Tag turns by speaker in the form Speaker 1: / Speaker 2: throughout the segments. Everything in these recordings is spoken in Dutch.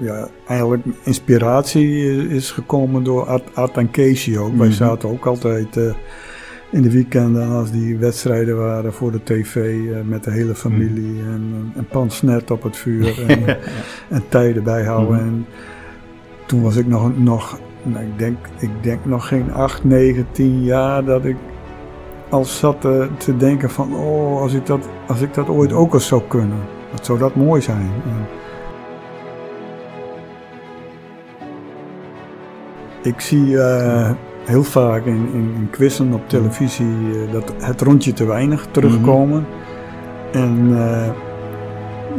Speaker 1: ja, eigenlijk inspiratie is gekomen door Art, Art en Casey ook. Wij
Speaker 2: Mhm.
Speaker 1: zaten ook altijd eh, in de weekenden als die wedstrijden waren voor de tv eh, met de hele familie en, en pansnet op het vuur en, en tijden bijhouden.
Speaker 2: Mhm.
Speaker 1: En toen was ik nog, nog nou, ik, denk, ik denk nog geen 8, 9, 10 jaar dat ik al zat eh, te denken van oh, als ik, dat, als ik dat ooit ook eens zou kunnen. Wat zou dat mooi zijn. En ik zie eh, heel vaak in, in, in quizzen op televisie eh, dat het rondje te weinig terugkomen. En eh,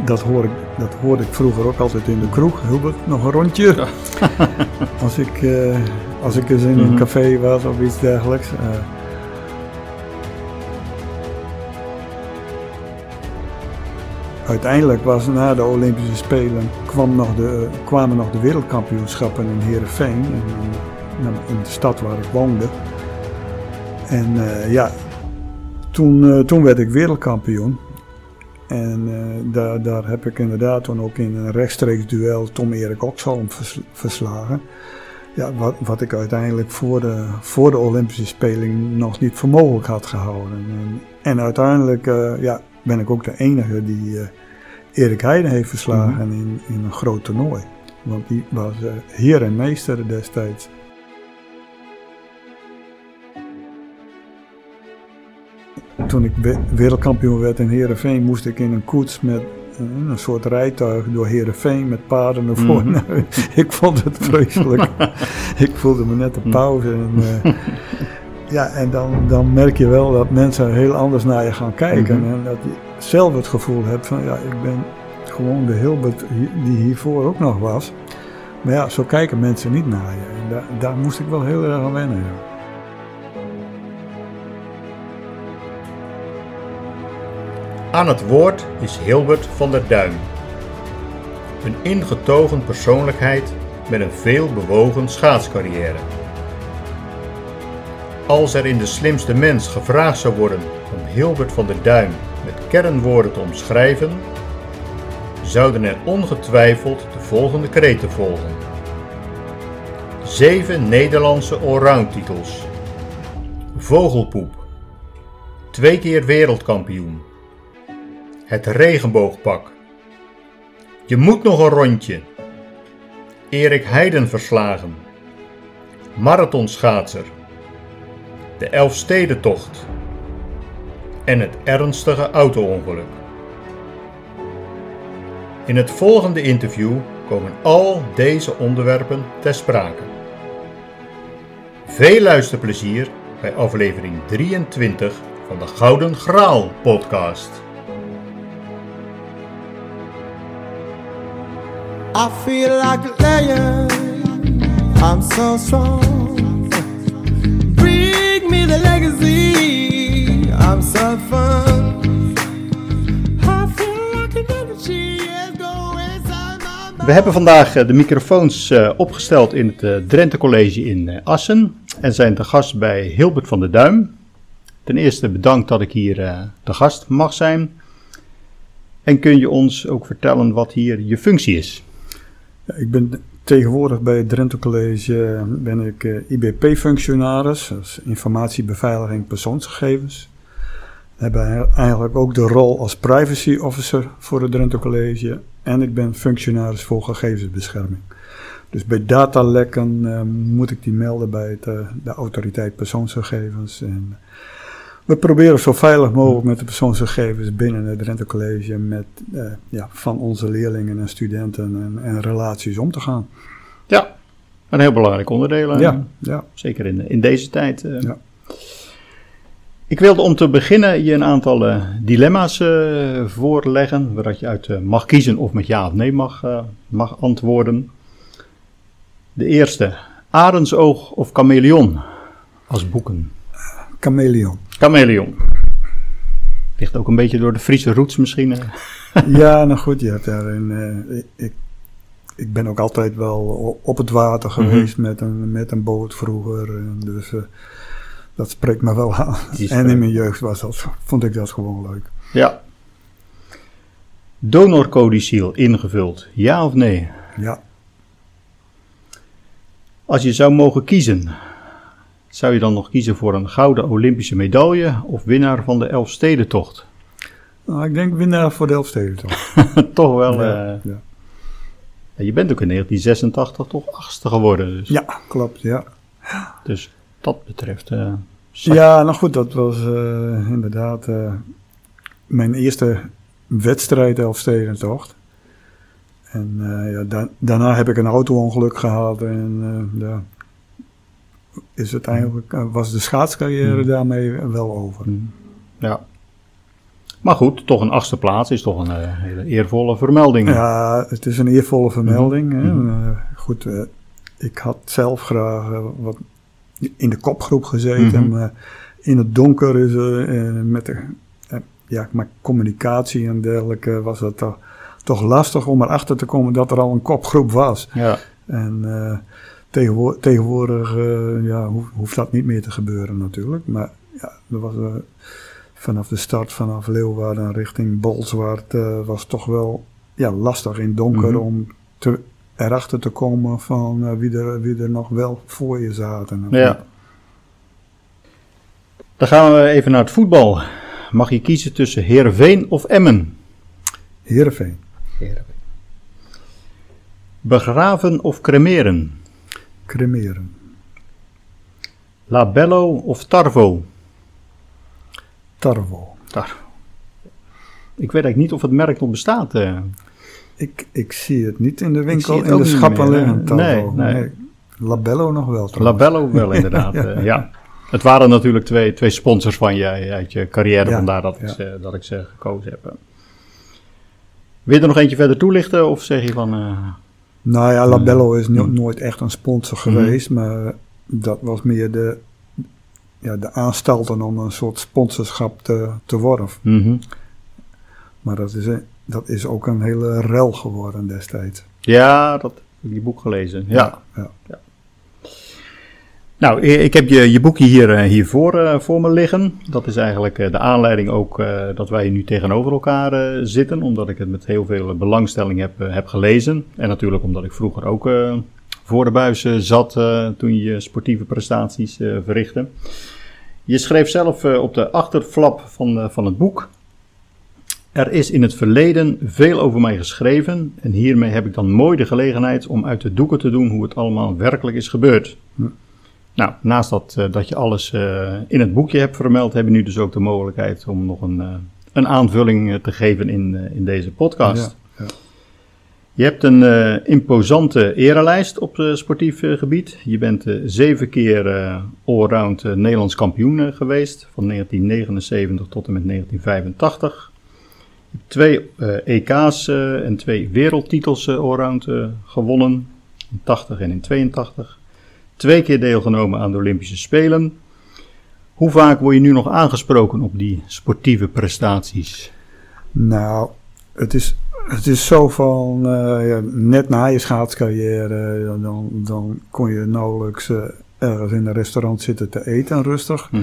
Speaker 1: dat, hoor ik, dat hoorde ik vroeger ook altijd in de kroeg. Hilbert, nog een rondje? als, ik, als ik eens in een
Speaker 2: Mhm.
Speaker 1: café was of iets dergelijks. Uiteindelijk was na de Olympische Spelen kwam nog de, kwamen nog de wereldkampioenschappen in Heerenveen. In, in, de stad waar ik woonde. En eh, ja, toen, eh, toen werd ik wereldkampioen. En eh, daar, daar heb ik inderdaad toen ook in een rechtstreeks duel Tom Erik Oxholm vers- verslagen. Ja, wat, wat ik uiteindelijk voor de, voor de Olympische Spelen nog niet voor mogelijk had gehouden. En, en uiteindelijk ja, ben ik ook de enige die Erik Heiden heeft verslagen in, in een groot toernooi. Want die was eh, heer en meester destijds. Toen ik we- wereldkampioen werd in Heerenveen moest ik in een koets met eh, een soort rijtuig door Heerenveen met paarden voren.
Speaker 2: Mhm.
Speaker 1: ik vond het vreselijk. ik voelde me net een pauze. En, eh, ja, en dan, dan merk je wel dat mensen heel anders naar je gaan kijken.
Speaker 2: Mhm.
Speaker 1: En dat zelf het gevoel hebt van ja, ik ben gewoon de Hilbert hi- die hiervoor ook nog was. Maar ja, zo kijken mensen niet naar je. En daar, daar moest ik wel heel erg aan wennen. ja.
Speaker 3: Aan het woord is Hilbert van der Duim. Een ingetogen persoonlijkheid met een veelbewogen schaatscarrière. Als er in de slimste mens gevraagd zou worden om Hilbert van der Duim met kernwoorden te omschrijven, zouden er ongetwijfeld de volgende kreten volgen. Zeven Nederlandse allround titels. Vogelpoep. Twee keer wereldkampioen. Het regenboogpak. Je moet nog een rondje. Erik Heiden verslagen. Marathonschaatser. De Elfstedentocht. En het ernstige auto-ongeluk. In het volgende interview komen al deze onderwerpen ter sprake. Veel luisterplezier bij aflevering 23 van de Gouden Graal podcast.
Speaker 4: I feel like lion. I'm so strong. Bring me the.
Speaker 2: We hebben vandaag eh, de microfoons eh, opgesteld in het eh, Drenthe College in Assen en zijn te gast bij Hilbert van der Duim. Ten eerste bedankt dat ik hier te gast mag zijn. En kun je ons ook vertellen wat hier je functie is?
Speaker 1: Ik ben tegenwoordig bij het Drenthe College ben ik IBP-functionaris, is informatiebeveiliging persoonsgegevens. We hebben eigenlijk ook de rol als privacy officer voor het Drenthe College en ik ben functionaris voor gegevensbescherming. Dus bij datalekken eh, moet ik die melden bij het, eh, de autoriteit persoonsgegevens. En we proberen zo veilig mogelijk met de persoonsgegevens binnen het Drenthe College met, eh, ja, van onze leerlingen en studenten en, en relaties om te gaan.
Speaker 2: Ja, een heel belangrijk onderdeel. eh,
Speaker 1: Ja, ja.
Speaker 2: Zeker in, in deze tijd. eh.
Speaker 1: Ja.
Speaker 2: Ik wilde om te beginnen je een aantal eh, dilemma's eh, voorleggen, waar je uit eh, mag kiezen of met ja of nee mag, mag antwoorden. De eerste, arendsoog of chameleon als boeken?
Speaker 1: Chameleon.
Speaker 2: Chameleon. Ligt ook een beetje door de Friese roots misschien.
Speaker 1: ja, nou goed, je hebt daarin. ik- ik, ben ook altijd wel op het water
Speaker 2: Mhm.
Speaker 1: geweest met, een, met een boot vroeger. dus dat spreekt me wel aan. En in
Speaker 2: leuk.
Speaker 1: mijn jeugd was dat, vond ik dat gewoon leuk.
Speaker 2: Ja. Donorcodiciel ingevuld, ja of nee?
Speaker 1: Ja.
Speaker 2: Als je zou mogen kiezen, zou je dan nog kiezen voor een gouden Olympische medaille of winnaar van de Elfstedentocht?
Speaker 1: Nou, ik denk winnaar voor de Elfsteden toch.
Speaker 2: toch wel.
Speaker 1: ja,
Speaker 2: eh,
Speaker 1: ja.
Speaker 2: je bent ook in 1986 toch achtste geworden. Dus,
Speaker 1: ja, klopt, ja.
Speaker 2: dus dat betreft. eh,
Speaker 1: Ja, nou goed, dat was eh, inderdaad eh, mijn eerste wedstrijd Elfstedentocht. En eh, ja, da- daarna heb ik een auto-ongeluk gehad en eh, ja, is het eigenlijk, was de schaatscarrière
Speaker 2: Hmm.
Speaker 1: daarmee wel over.
Speaker 2: Ja. Maar goed, toch een achtste plaats is toch een hele eervolle vermelding.
Speaker 1: Ja, het is een eervolle vermelding. hè.
Speaker 2: Mhm.
Speaker 1: Eh, goed, ik had zelf graag wat in de kopgroep gezeten. Maar in het donker is eh, met de eh, ja, maar communicatie en dergelijke was het toch, toch lastig om erachter te komen dat er al een kopgroep was.
Speaker 2: Ja.
Speaker 1: En eh, tegenwoordig, tegenwoordig eh, ja, hoef- hoeft dat niet meer te gebeuren natuurlijk. Maar ja, er was vanaf de start vanaf Leeuwarden richting Bolzwart was toch wel ja, lastig in donker
Speaker 2: Mhm.
Speaker 1: om te, erachter te komen van eh, wie, er, wie er nog wel voor je zaten.
Speaker 2: Ja. Dan gaan we even naar het voetbal. Mag je kiezen tussen Heerenveen of Emmen?
Speaker 1: Heerenveen,
Speaker 2: Begraven of cremeren?
Speaker 1: cremeren,
Speaker 2: Labello of Tarvo?
Speaker 1: Tarvo.
Speaker 2: Tarvo. Ik weet eigenlijk niet of het merk nog bestaat. eh.
Speaker 1: Ik, ik zie het niet in de winkel in de schappen liggen.
Speaker 2: Nee, nee.
Speaker 1: Labello nog wel. trouwens.
Speaker 2: Labello wel inderdaad, eh, ja. Het waren natuurlijk twee, twee sponsors van je uit je carrière,
Speaker 1: Ja,
Speaker 2: vandaar dat, ik ze, dat ik ze gekozen heb. Wil je er nog eentje verder toelichten of zeg je van... eh,
Speaker 1: Nou ja, Labello is no-
Speaker 2: Mm.
Speaker 1: nooit echt een sponsor
Speaker 2: Mhm.
Speaker 1: geweest, maar dat was meer de, ja, de aanstalten om een soort sponsorschap te, te worden.
Speaker 2: mhm.
Speaker 1: Maar dat is, dat is ook een hele rel geworden destijds.
Speaker 2: Ja, dat heb die boek gelezen. Ja.
Speaker 1: ja.
Speaker 2: Nou, i- ik heb je, je boekje hier, eh, hier voor, eh, voor me liggen. Dat is eigenlijk eh, de aanleiding ook eh, dat wij nu tegenover elkaar eh, zitten. Omdat ik het met heel veel belangstelling heb, eh, heb gelezen. En natuurlijk omdat ik vroeger ook eh, voor de buis eh, zat eh, toen je sportieve prestaties eh, verrichtte. Je schreef zelf eh, op de achterflap van, eh, van het boek. Er is in het verleden veel over mij geschreven en hiermee heb ik dan mooi de gelegenheid om uit de doeken te doen hoe het allemaal werkelijk is gebeurd.
Speaker 1: Hm.
Speaker 2: Nou, naast dat, eh, dat je alles eh, in het boekje hebt vermeld, heb je nu dus ook de mogelijkheid om nog een, eh, een aanvulling te geven in, in deze podcast.
Speaker 1: Ja, ja.
Speaker 2: Je hebt een imposante erelijst op sportief gebied. Je bent zeven keer allround Nederlands kampioen geweest, van 1979 tot en met 1985. Twee eh, EK's eh, en twee wereldtitels eh, allround gewonnen, in 80 en in 82. Twee keer deelgenomen aan de Olympische Spelen. Hoe vaak word je nu nog aangesproken op die sportieve prestaties?
Speaker 1: Nou, het is, het is zo van, ja, net na je schaatscarrière, dan, dan kon je nauwelijks ergens in een restaurant zitten te eten rustig.
Speaker 2: Mhm.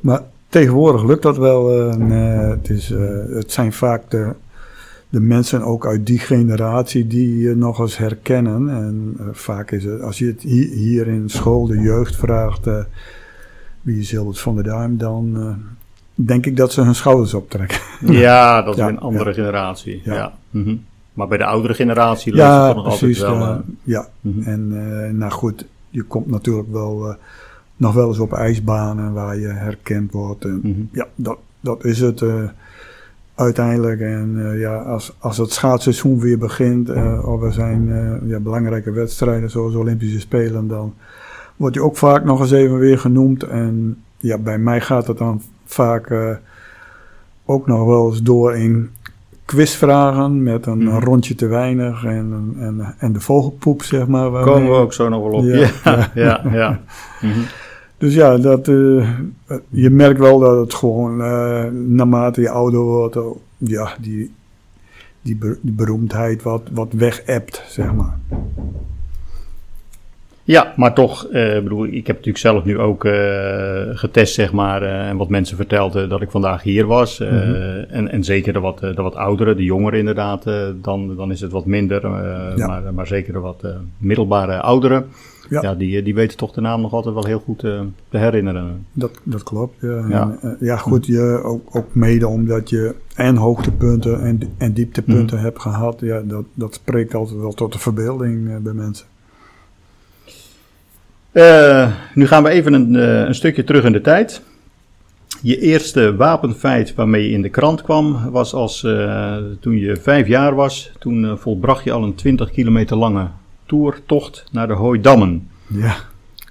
Speaker 1: Maar tegenwoordig lukt dat wel. eh, en, het, is, eh, het zijn vaak de, de mensen ook uit die generatie die je nog eens herkennen. En eh, vaak is het, als je het hier, hier in school de jeugd vraagt, wie is Hilbert van der Duim, dan denk ik dat ze hun schouders optrekken.
Speaker 2: Ja, dat is
Speaker 1: Ja,
Speaker 2: een andere
Speaker 1: ja.
Speaker 2: generatie. Ja.
Speaker 1: Ja.
Speaker 2: Mhm. Maar bij de oudere generatie leeft het nog
Speaker 1: precies.
Speaker 2: altijd wel.
Speaker 1: ja,
Speaker 2: mhm.
Speaker 1: en nou goed, je komt natuurlijk wel nog wel eens op ijsbanen waar je herkend wordt. En,
Speaker 2: Mhm.
Speaker 1: Ja, dat, dat is het eh, uiteindelijk. En eh, ja, als, als het schaatsseizoen weer begint, eh, of er zijn ja, belangrijke wedstrijden zoals Olympische Spelen, dan wordt je ook vaak nog eens even weer genoemd. En ja, bij mij gaat het dan vaak ook nog wel eens door in quizvragen met een
Speaker 2: Mhm.
Speaker 1: rondje te weinig en, en, en de vogelpoep, zeg maar. waarmee-
Speaker 2: Komen we ook zo nog wel op. Ja,
Speaker 1: Ja,
Speaker 2: ja, ja. Mhm.
Speaker 1: Dus ja, dat, eh, je merkt wel dat het gewoon eh, naarmate je ouder wordt, ja, die, die, ber- die beroemdheid wat, wat weg-appt, zeg maar.
Speaker 2: Ja, maar toch, eh, bedoel, ik heb natuurlijk zelf nu ook eh, getest, zeg maar, eh, en wat mensen vertelden dat ik vandaag hier was.
Speaker 1: Mhm.
Speaker 2: en, en zeker de wat, de wat ouderen, de jongeren inderdaad, dan, dan is het wat minder.
Speaker 1: Ja.
Speaker 2: maar, maar zeker de wat middelbare ouderen,
Speaker 1: Ja.
Speaker 2: ja. die, die weten toch de naam nog altijd wel heel goed te herinneren.
Speaker 1: Dat, dat klopt, ja.
Speaker 2: Ja.
Speaker 1: En, ja, goed, je, ook, ook mede omdat je en hoogtepunten en, en dieptepunten
Speaker 2: Mhm.
Speaker 1: hebt gehad. Ja, dat, dat spreekt altijd wel tot de verbeelding bij mensen.
Speaker 2: Eh, nu gaan we even een, eh, een stukje terug in de tijd. Je eerste wapenfeit waarmee je in de krant kwam was als eh, toen je vijf jaar was. Toen volbracht je al een 20 kilometer lange toertocht naar de Hooidammen.
Speaker 1: Ja.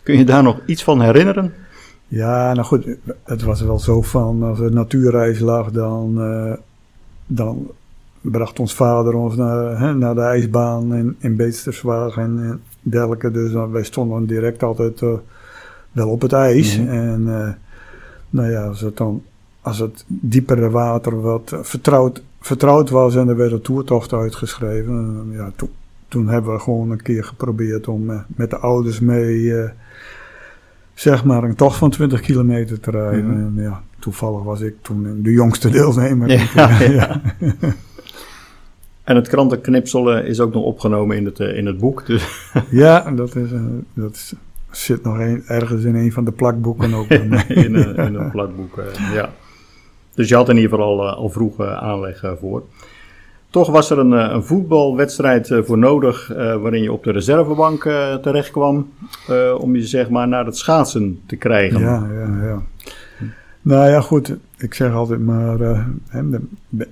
Speaker 2: Kun je daar nog iets van herinneren?
Speaker 1: Ja, nou goed, het was wel zo van als er natuurreis lag, dan, eh, bracht ons vader ons naar, hè, naar de ijsbaan in, in Beesterswagen en, en dergelijke. Dus dan, wij stonden direct altijd eh, wel op het ijs.
Speaker 2: Mhm.
Speaker 1: En eh, nou ja, als het dan als het diepere water wat eh, vertrouwd, vertrouwd was en er werd een toertocht uitgeschreven, eh, ja, toen, toen hebben we gewoon een keer geprobeerd om eh, met de ouders mee eh, zeg maar een tocht van 20 kilometer te rijden.
Speaker 2: Mhm.
Speaker 1: En ja, toevallig was ik toen de jongste deelnemer.
Speaker 2: Ja, ja. En het krantenknipsel eh, is ook nog opgenomen in het, eh, in het boek. Dus
Speaker 1: Ja, dat, is, eh, dat is, zit nog een, ergens in een van de plakboeken ook.
Speaker 2: in, een, in een plakboek, eh, ja. Dus je had in ieder geval al, eh, al vroeg eh, aanleg eh, voor. Toch was er een, eh, een voetbalwedstrijd eh, voor nodig eh, waarin je op de reservebank eh, terecht kwam eh, om je zeg maar naar het schaatsen te krijgen.
Speaker 1: Ja, ja, ja. Nou ja, goed. Ik zeg altijd maar, eh,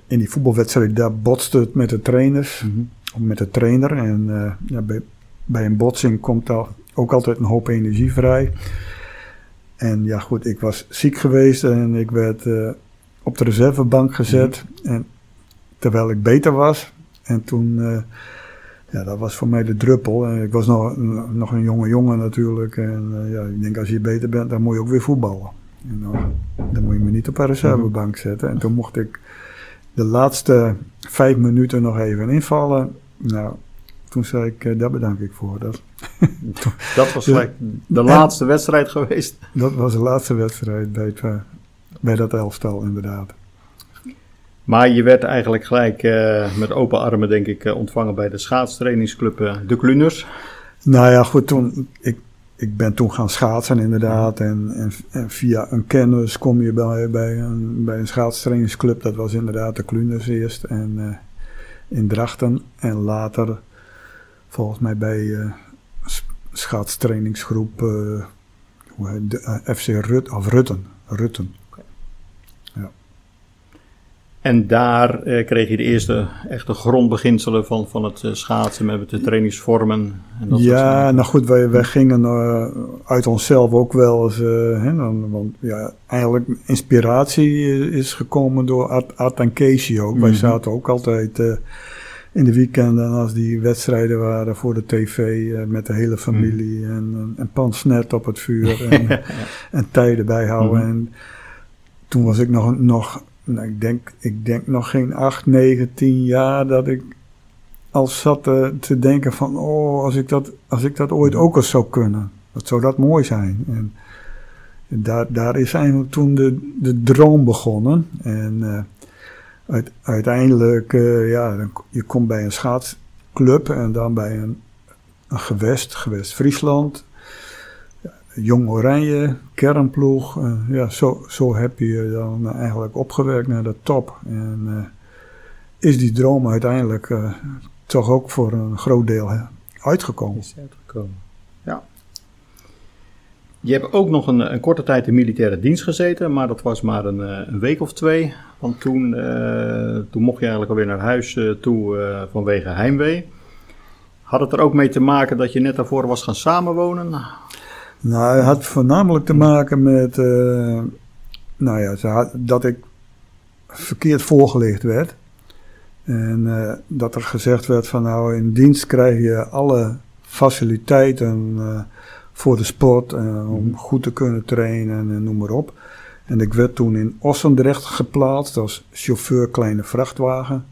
Speaker 1: in die voetbalwedstrijd, daar botste het met de trainers,
Speaker 2: Mhm.
Speaker 1: of met de trainer. En eh, ja, bij, bij een botsing komt daar ook altijd een hoop energie vrij. En ja, goed, ik was ziek geweest en ik werd eh, op de reservebank gezet. En terwijl ik beter was. En toen, ja, dat was voor mij de druppel. En ik was nog, nog een jonge jongen natuurlijk. En ja, ik denk, als je beter bent, dan moet je ook weer voetballen. En dan, dan moet je me niet op een reservebank zetten. En toen mocht ik de laatste vijf minuten nog even invallen. Nou, toen zei ik, eh, daar bedank ik voor. Dat,
Speaker 2: Dat was gelijk de laatste wedstrijd geweest.
Speaker 1: dat was de laatste wedstrijd bij, het, eh, bij dat elftal, inderdaad.
Speaker 2: Maar je werd eigenlijk gelijk eh, met open armen denk ik ontvangen bij de schaatstrainingsclub De Kluners.
Speaker 1: Nou ja, goed, toen, ik, ik ben toen gaan schaatsen inderdaad. En, en, en via een kennis kom je bij, bij, een, bij een schaatstrainingsclub. Dat was inderdaad de Kluners eerst. En eh, in Drachten. En later volgens mij bij s- schaatstrainingsgroep eh, hoe heet de, FC Rut, of Rutten. Rutten.
Speaker 2: En daar eh, kreeg je de eerste echte grondbeginselen van, van het eh, schaatsen met de trainingsvormen. En dat
Speaker 1: Ja, nou goed, wij, wij gingen eh, uit onszelf ook wel eens, hè, dan, want ja, eigenlijk inspiratie is gekomen door Art, Art en Casey ook. Wij
Speaker 2: Mhm.
Speaker 1: zaten ook altijd in de weekenden als die wedstrijden waren voor de tv met de hele familie
Speaker 2: Mhm.
Speaker 1: en, en pansnet op het vuur en, en tijden bijhouden.
Speaker 2: Mhm.
Speaker 1: En toen was ik nog, nog nou, ik, denk, ik denk nog geen 8, 9, 10 jaar dat ik al zat te, te denken van, oh, als ik, dat, als ik dat ooit ook eens zou kunnen, wat zou dat mooi zijn. En, daar, daar is eigenlijk toen de, de droom begonnen. En eh, uit, uiteindelijk, eh, ja, je komt bij een schaatsclub en dan bij een, een gewest, gewest Friesland. Jong Oranje, kernploeg. eh, ja, zo, zo heb je dan eigenlijk opgewerkt naar de top. En eh, is die droom uiteindelijk eh, toch ook voor een groot deel hè, uitgekomen.
Speaker 2: is uitgekomen. Ja. Je hebt ook nog een, een korte tijd in militaire dienst gezeten, maar dat was maar een, een week of twee. Want toen, toen mocht je eigenlijk alweer naar huis toe vanwege heimwee. Had het er ook mee te maken dat je net daarvoor was gaan samenwonen?
Speaker 1: Nou, het had voornamelijk te maken met eh, nou ja, ze had, dat ik verkeerd voorgelicht werd. En eh, dat er gezegd werd van nou in dienst krijg je alle faciliteiten eh, voor de sport om goed te kunnen trainen en noem maar op. En ik werd toen in Ossendrecht geplaatst als chauffeur kleine vrachtwagen.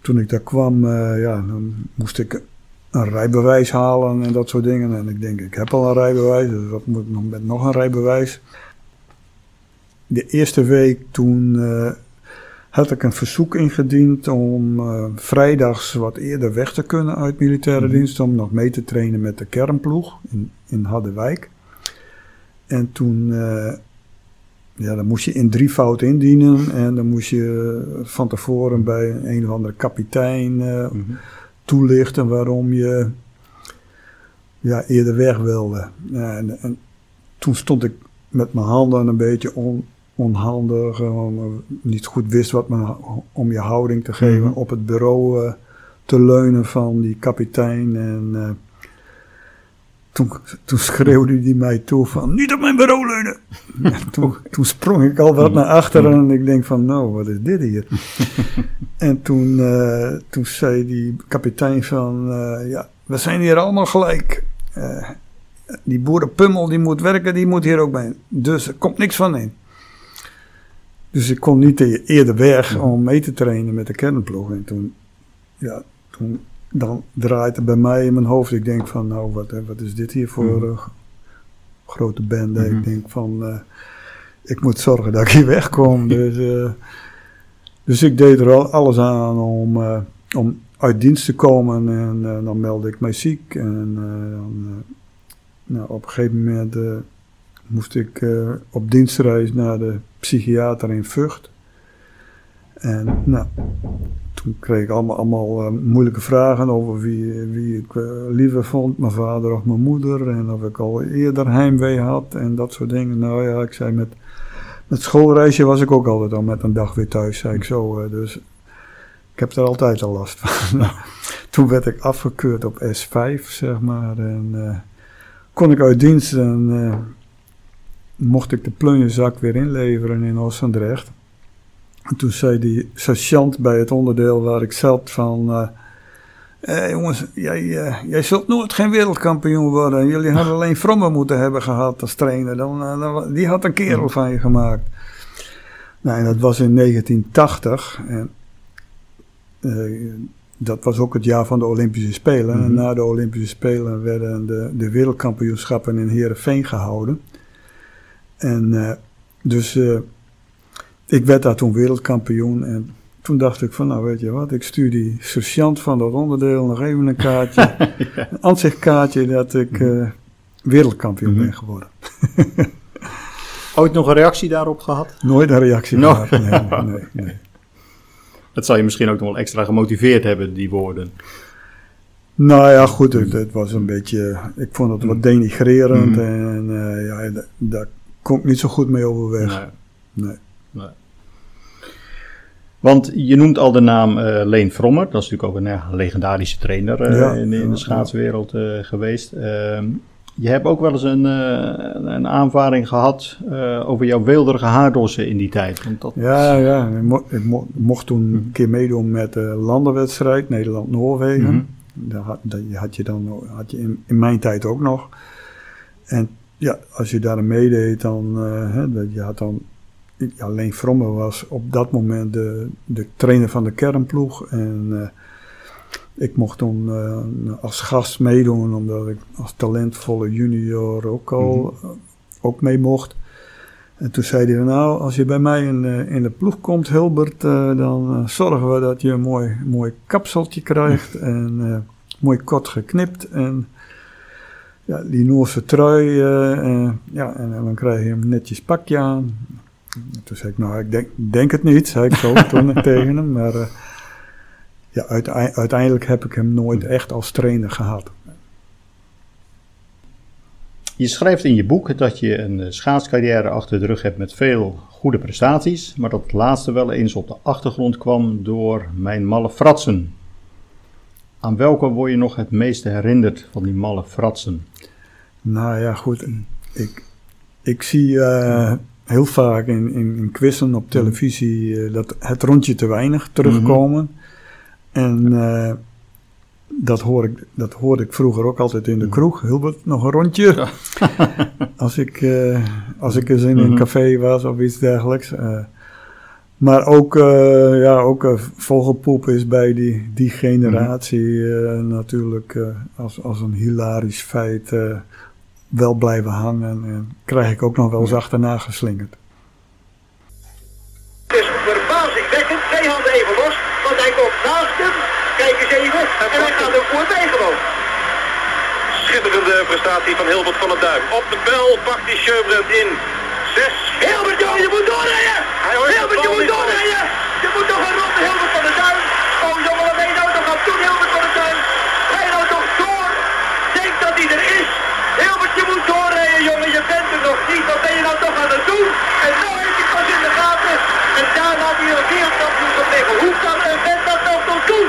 Speaker 1: Toen ik daar kwam, ja, dan moest ik een rijbewijs halen en dat soort dingen. En ik denk, ik heb al een rijbewijs, dus wat moet ik nog met nog een rijbewijs? De eerste week toen eh, had ik een verzoek ingediend om eh, vrijdags wat eerder weg te kunnen uit militaire
Speaker 2: Mhm.
Speaker 1: dienst. Om nog mee te trainen met de kernploeg in, in Harderwijk. En toen, eh, ja, dan moest je in drievoud indienen. En dan moest je van tevoren bij een of andere kapitein
Speaker 2: Mhm.
Speaker 1: Toelichten waarom je ja, eerder weg wilde. En, en toen stond ik met mijn handen een beetje on, onhandig, gewoon, eh, niet goed wist wat me, om je houding te geven,
Speaker 2: Mhm.
Speaker 1: op het bureau eh, te leunen van die kapitein. En eh, toen, toen schreeuwde hij mij toe van, niet op mijn bureau leunen! Ja, toen, toen sprong ik al wat naar achteren en ik denk van, nou, wat is dit hier? En toen, eh, toen zei die kapitein van, eh, ja, we zijn hier allemaal gelijk. Eh, die boerenpummel die moet werken, die moet hier ook bij. Dus er komt niks van in. Dus ik kon niet e- eerder weg om mee te trainen met de kernploeg. En toen, ja, toen dan draait het bij mij in mijn hoofd. Ik denk van, nou, wat, wat is dit hier voor
Speaker 2: Mhm.
Speaker 1: eh, grote bende?
Speaker 2: Mhm.
Speaker 1: Ik denk van, eh, ik moet zorgen dat ik hier wegkom. dus, eh, dus ik deed er al alles aan om, om uit dienst te komen. En dan meldde ik mij ziek. En dan, nou, op een gegeven moment moest ik op dienstreis naar de psychiater in Vught. En nou, toen kreeg ik allemaal, allemaal eh, moeilijke vragen over wie, wie ik eh, liever vond, mijn vader of mijn moeder. En of ik al eerder heimwee had en dat soort dingen. Nou ja, ik zei met, met schoolreisje was ik ook altijd al met een dag weer thuis, zei ik zo. eh, dus ik heb er altijd al last van. toen werd ik afgekeurd op S5, zeg maar. En kon ik uit dienst en mocht ik de plunjezak weer inleveren in Oostendrecht. En toen zei die sergeant bij het onderdeel waar ik zat van... eh, eh, jongens, jij, eh, jij zult nooit geen wereldkampioen worden. Jullie hadden alleen Fromme moeten hebben gehad als trainer. Dan, dan die had een kerel van je gemaakt. Nou, en dat was in 1980. En, dat was ook het jaar van de Olympische Spelen. En
Speaker 2: Mhm.
Speaker 1: na de Olympische Spelen werden de, de wereldkampioenschappen in Heerenveen gehouden. En dus ik werd daar toen wereldkampioen. En toen dacht ik van, nou weet je wat, ik stuur die sergeant van dat onderdeel nog even een kaartje. Een aanzichtkaartje dat ik eh, wereldkampioen
Speaker 2: Mhm.
Speaker 1: ben geworden.
Speaker 2: Ooit nog een reactie daarop gehad?
Speaker 1: Nooit een reactie
Speaker 2: No.
Speaker 1: gehad. Nee, nee, nee.
Speaker 2: Dat zal je misschien ook nog wel extra gemotiveerd hebben, die woorden.
Speaker 1: Nou ja, goed, het, het was een beetje, ik vond het wat denigrerend
Speaker 2: Mhm.
Speaker 1: en eh, ja, da- daar kon ik niet zo goed mee overweg.
Speaker 2: Nee.
Speaker 1: Nee.
Speaker 2: Want je noemt al de naam eh, Leen Frommer. Dat is natuurlijk ook een legendarische trainer eh,
Speaker 1: Ja,
Speaker 2: in, de schaatswereld eh, geweest. Ehm, je hebt ook wel eens een, een aanvaring gehad eh, over jouw weelderige haardossen in die tijd. Want dat,
Speaker 1: Ja, ja, ik, mo- ik mo- mocht toen een keer meedoen met de landenwedstrijd Nederland-Noorwegen.
Speaker 2: Mhm.
Speaker 1: Daar had, dat had je dan had je in, in mijn tijd ook nog. En ja, als je daar meedeed, dan hè, dat je had dan alleen Fromme was op dat moment de, de trainer van de kernploeg. En eh, ik mocht toen eh, als gast meedoen, omdat ik als talentvolle junior ook al eh, ook mee mocht. En toen zei hij, nou, als je bij mij in, de- in de ploeg komt, Hilbert, dan zorgen we dat je een mooi, mooi kapseltje krijgt. En mooi kort geknipt. En ja, die Noorse trui. eh, ja, en, dan krijg je een netjes pakje aan. En toen zei ik, nou, ik denk, denk het niet, zei ik zo toen tegen hem. Maar eh, ja, uitei- uiteindelijk heb ik hem nooit echt als trainer gehad.
Speaker 2: Je schrijft in je boek dat je een eh, schaatscarrière achter de rug hebt met veel goede prestaties, maar dat het laatste wel eens op de achtergrond kwam door mijn malle fratsen. Aan welke word je nog het meeste herinnerd van die malle fratsen?
Speaker 1: Nou ja, goed. Ik, ik zie eh, heel vaak in, in, in quizzen op televisie eh, dat het rondje te weinig terugkomen. En eh, dat, hoor ik, dat hoorde ik vroeger ook altijd in de kroeg. Hilbert, nog een rondje. als, ik, eh, als ik eens in een
Speaker 2: Mhm.
Speaker 1: café was of iets dergelijks. Maar ook, ja, ook vogelpoep is bij die, die generatie natuurlijk als, als een hilarisch feit wel blijven hangen. En krijg ik ook nog wel eens achterna geslingerd.
Speaker 5: Het is verbazingwekkend. Twee handen even los, want hij komt naast hem. Kijk eens even. En hij gaat hem voorbij gewoon.
Speaker 6: Schitterende prestatie van Hilbert van der Duim. Op de bel pakt hij Sjöbrand in. Zes.
Speaker 5: Hilbert, je moet doorrijden! Hilbert, je moet doorrijden! Je moet toch een ronde Hilbert van der Duim. Oh jongen, wat ben je nou toch aan het doen, Hilbert van der Duim? Ga je nou toch door? Denk dat hij er is. Hilbert, je moet doorrijden, jongen. Je bent er nog Wat ben je nou toch aan het doen? En nou heeft hij pas in de gaten. En daar laat hij een wereldkampioenschap liggen. Hoe kan een vent dat nou toch doen?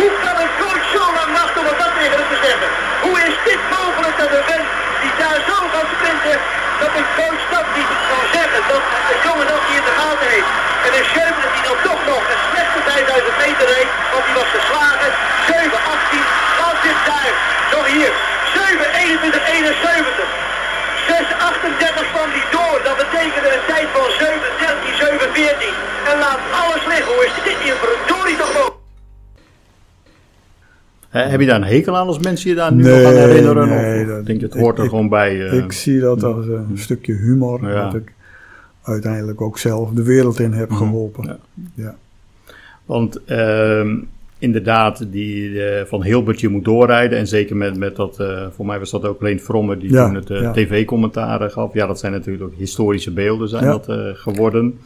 Speaker 5: Hoe kan een coach zo lang wachten om dat tegen te zeggen? Hoe is dit mogelijk dat een vent die daar zo gaat sprinten, dat een coach dat niet kan zeggen? Dat een jongen dat hij in de gaten heeft. En een Scheuven die dan toch nog een slechte 5000 meter reed, want die was geslagen. 7, 18, laat dit daar. Nog hier. 7, 21, 71. 6, 38 kwam die door. Dat betekende een tijd van 7, 13, 7, 14. En laat alles liggen. Hoe is dit hier verdorie toch mogelijk?
Speaker 2: Eh, heb je daar een hekel aan als mensen je daar nu
Speaker 1: Nee,
Speaker 2: nog aan herinneren?
Speaker 1: nee,
Speaker 2: of
Speaker 1: dat-
Speaker 2: denk je, het
Speaker 1: ik-
Speaker 2: hoort er
Speaker 1: ik-
Speaker 2: gewoon bij? eh,
Speaker 1: ik zie dat als een stukje humor.
Speaker 2: Ja.
Speaker 1: Dat ik uiteindelijk ook zelf de wereld in heb geholpen.
Speaker 2: Ja.
Speaker 1: Ja.
Speaker 2: Want ehm, inderdaad, die eh, van Hilbert je moet doorrijden. En zeker met, met dat, eh, voor mij was dat ook Leen Fromme die
Speaker 1: Ja,
Speaker 2: toen het eh,
Speaker 1: ja.
Speaker 2: tv-commentaar gaf. Ja, dat zijn natuurlijk ook historische beelden zijn
Speaker 1: Ja.
Speaker 2: dat geworden.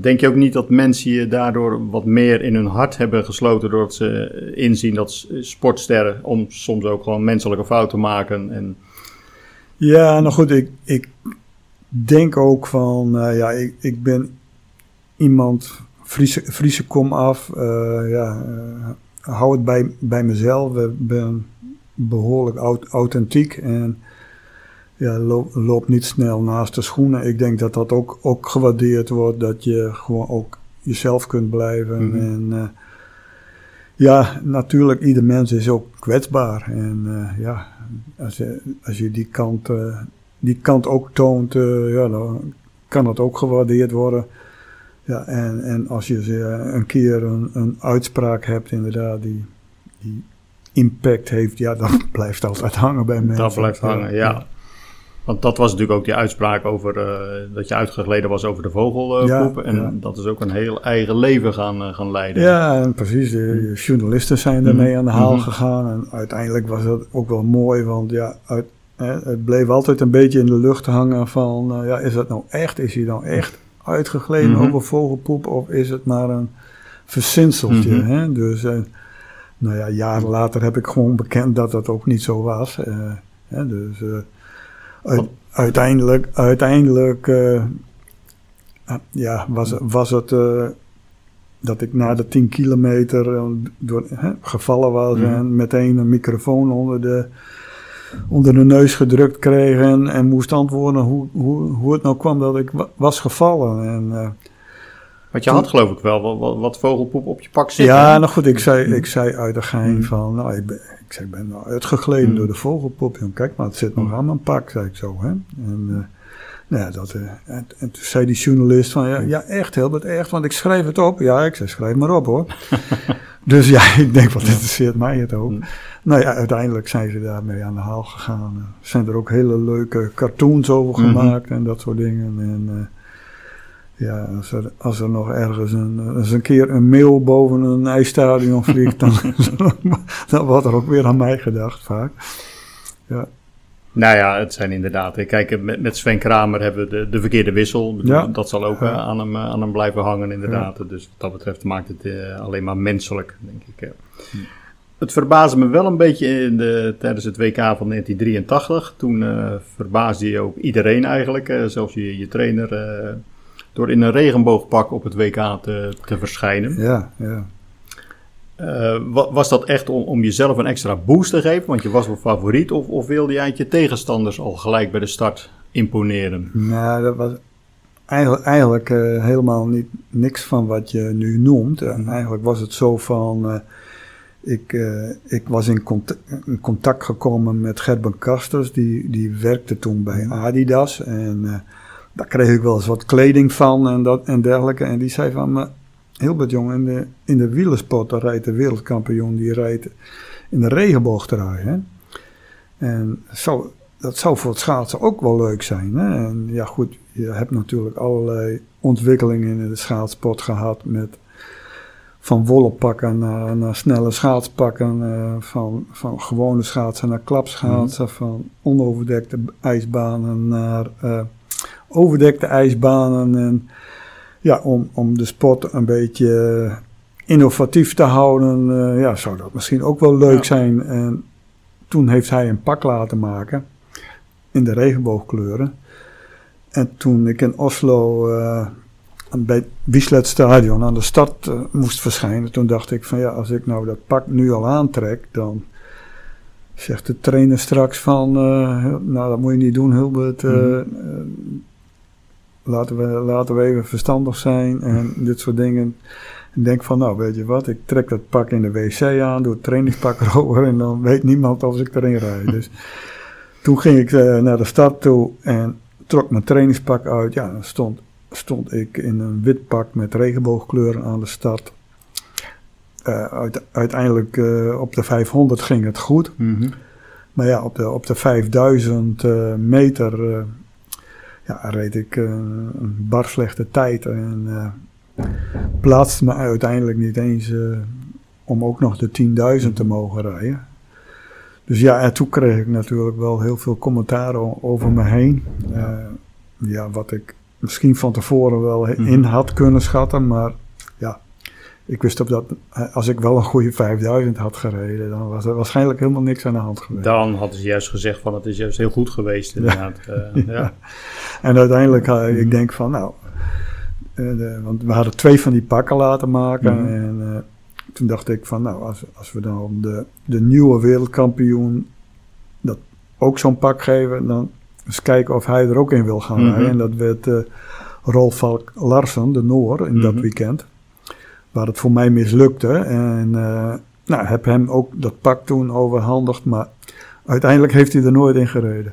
Speaker 2: Denk je ook niet dat mensen je daardoor wat meer in hun hart hebben gesloten doordat ze inzien dat sportsterren om soms ook gewoon menselijke fouten maken en
Speaker 1: Ja, nou goed, ik, ik denk ook van, ja, ik, ik ben iemand, Friese, kom af, eh, ja, eh, hou het bij, bij mezelf, ik ben behoorlijk aut- authentiek en ja, loop, loop niet snel naast de schoenen. Ik denk dat dat ook, ook gewaardeerd wordt, dat je gewoon ook jezelf kunt blijven
Speaker 2: Mhm.
Speaker 1: en... eh, ja, natuurlijk, ieder mens is ook kwetsbaar. En ja, als je, als je die, kant, die kant ook toont, ja, dan kan dat ook gewaardeerd worden. Ja, en, en als je eh, een keer een, een uitspraak hebt, inderdaad, die, die impact heeft, ja, dan blijft altijd hangen bij mensen.
Speaker 2: dat blijft hangen, ja. Want dat was natuurlijk ook die uitspraak over eh, dat je uitgegleden was over de vogelpoep.
Speaker 1: Ja,
Speaker 2: en
Speaker 1: ja.
Speaker 2: dat is ook een heel eigen leven gaan, eh, gaan leiden.
Speaker 1: Ja, en precies. De journalisten zijn daarmee aan de haal
Speaker 2: Mhm.
Speaker 1: gegaan. En uiteindelijk was dat ook wel mooi, want ja, uit, het bleef altijd een beetje in de lucht hangen van, ja, is dat nou echt? Is hij nou echt uitgegleden
Speaker 2: Mhm.
Speaker 1: over vogelpoep of is het maar een verzinseltje?
Speaker 2: Mhm.
Speaker 1: hè? Dus, eh, nou ja, jaren later heb ik gewoon bekend dat dat ook niet zo was. eh, hè, dus eh, uit- uiteindelijk, uiteindelijk ah, ja, was, was het... dat ik na de 10 kilometer door, hè, gevallen was
Speaker 2: Mhm.
Speaker 1: en meteen een microfoon onder de, onder de neus gedrukt kreeg en, en moest antwoorden hoe, hoe, hoe het nou kwam dat ik wa- was gevallen. En, eh,
Speaker 2: Want je had geloof ik wel wat, wat, wat vogelpoep op je pak zitten.
Speaker 1: ja, nou goed, ik zei, ik zei uit de gein
Speaker 2: Mhm.
Speaker 1: van, nou, ik ben, ik zei, ben nou uitgegleden
Speaker 2: Mhm.
Speaker 1: door de vogelpop. Jong, kijk maar, het zit nog aan mijn pak, zei ik zo. Hè? En, eh, nou ja, dat, eh, en, en toen zei die journalist van, ja, ja echt, Hilbert, echt, want ik schrijf het op. Ja, ik zei, schrijf maar op hoor. dus ja, ik denk, wat interesseert mij het ook. Nou ja, uiteindelijk zijn ze daarmee aan de haal gegaan. Er zijn er ook hele leuke cartoons over
Speaker 2: Mhm.
Speaker 1: gemaakt en dat soort dingen. En eh, ja, als er, als er nog ergens een, eens een keer een mail boven een ijsstadion vliegt, dan, dan wordt er ook weer aan mij gedacht vaak. Ja,
Speaker 2: Nou ja, het zijn inderdaad. eh, Kijk, met, met Sven Kramer hebben we de, de verkeerde wissel.
Speaker 1: Ja.
Speaker 2: Dat zal ook
Speaker 1: Ja.
Speaker 2: eh, aan, hem, eh, aan hem blijven hangen, inderdaad. Dus wat dat betreft maakt het eh, alleen maar menselijk, denk ik. eh. Het verbaasde me wel een beetje in de, tijdens het WK van 1983. Toen eh, verbaasde je ook iedereen eigenlijk, eh, zelfs je, je trainer, eh, door in een regenboogpak op het WK te, te verschijnen.
Speaker 1: ja, ja.
Speaker 2: Wa- was dat echt om, om jezelf een extra boost te geven? Want je was wel favoriet. Of, of wilde je je tegenstanders al gelijk bij de start imponeren?
Speaker 1: Nou, dat was eigenlijk, eigenlijk helemaal niet, niks van wat je nu noemt. En eigenlijk was het zo van... ik, eh, ik was in contact, in contact gekomen met Gerben Kasters. Die, die werkte toen bij Adidas. En eh, daar kreeg ik wel eens wat kleding van en, dat, en dergelijke. En die zei van, maar Hilbert Jong, in de, in de wielersport, rijdt de wereldkampioen, die rijdt in de regenboogtrui. En zo, dat zou voor het schaatsen ook wel leuk zijn. Hè? En ja goed, je hebt natuurlijk allerlei ontwikkelingen in de schaatsport gehad met van wollen pakken naar, naar snelle schaatspakken, eh, van, van gewone schaatsen naar klapschaatsen, van onoverdekte ijsbanen naar eh, overdekte ijsbanen. En ja, om, om de sport een beetje innovatief te houden, eh, ja, zou dat misschien ook wel leuk
Speaker 2: Ja.
Speaker 1: zijn. En toen heeft hij een pak laten maken in de regenboogkleuren. En toen ik in Oslo bij het Bislett Stadion aan de stad eh, moest verschijnen, toen dacht ik van ja, als ik nou dat pak nu al aantrek, dan zegt de trainer straks van, eh, nou dat moet je niet doen Hilbert, eh,
Speaker 2: Mhm.
Speaker 1: laten, we, laten we even verstandig zijn en dit soort dingen. En denk van nou weet je wat, ik trek dat pak in de wc aan, doe het trainingspak erover en dan weet niemand of ik erin rijd. Dus toen ging ik naar de stad toe en trok mijn trainingspak uit. Ja, dan stond, stond ik in een wit pak met regenboogkleuren aan de stad. Eh, uite- uiteindelijk eh, op de 500 ging het goed.
Speaker 2: Mhm.
Speaker 1: Maar ja, op de, op de 5000 eh, meter ja, reed ik een bar slechte tijd. En plaatste me uiteindelijk niet eens om ook nog de 10.000 te mogen rijden. Dus ja, en toen kreeg ik natuurlijk wel heel veel commentaren over me heen. Ja, wat ik misschien van tevoren wel
Speaker 2: Mhm.
Speaker 1: in had kunnen schatten. Maar ja, ik wist op dat als ik wel een goede 5000 had gereden, dan was er waarschijnlijk helemaal niks aan de hand geweest.
Speaker 2: Dan hadden ze juist gezegd van het is juist heel goed geweest inderdaad. Eh, ja.
Speaker 1: En uiteindelijk, uh, ik denk van, nou, uh, de, want we hadden twee van die pakken laten maken.
Speaker 2: Mhm.
Speaker 1: En toen dacht ik van, nou, als, als we dan de, de nieuwe wereldkampioen dat ook zo'n pak geven, dan eens kijken of hij er ook in wil gaan
Speaker 2: Mhm.
Speaker 1: rijden. En dat werd uh, Rolf Valk Larsen, de Noor, in dat
Speaker 2: Mhm.
Speaker 1: weekend. Waar het voor mij mislukte. En uh, nou, heb hem ook dat pak toen overhandigd, maar uiteindelijk heeft hij er nooit in gereden.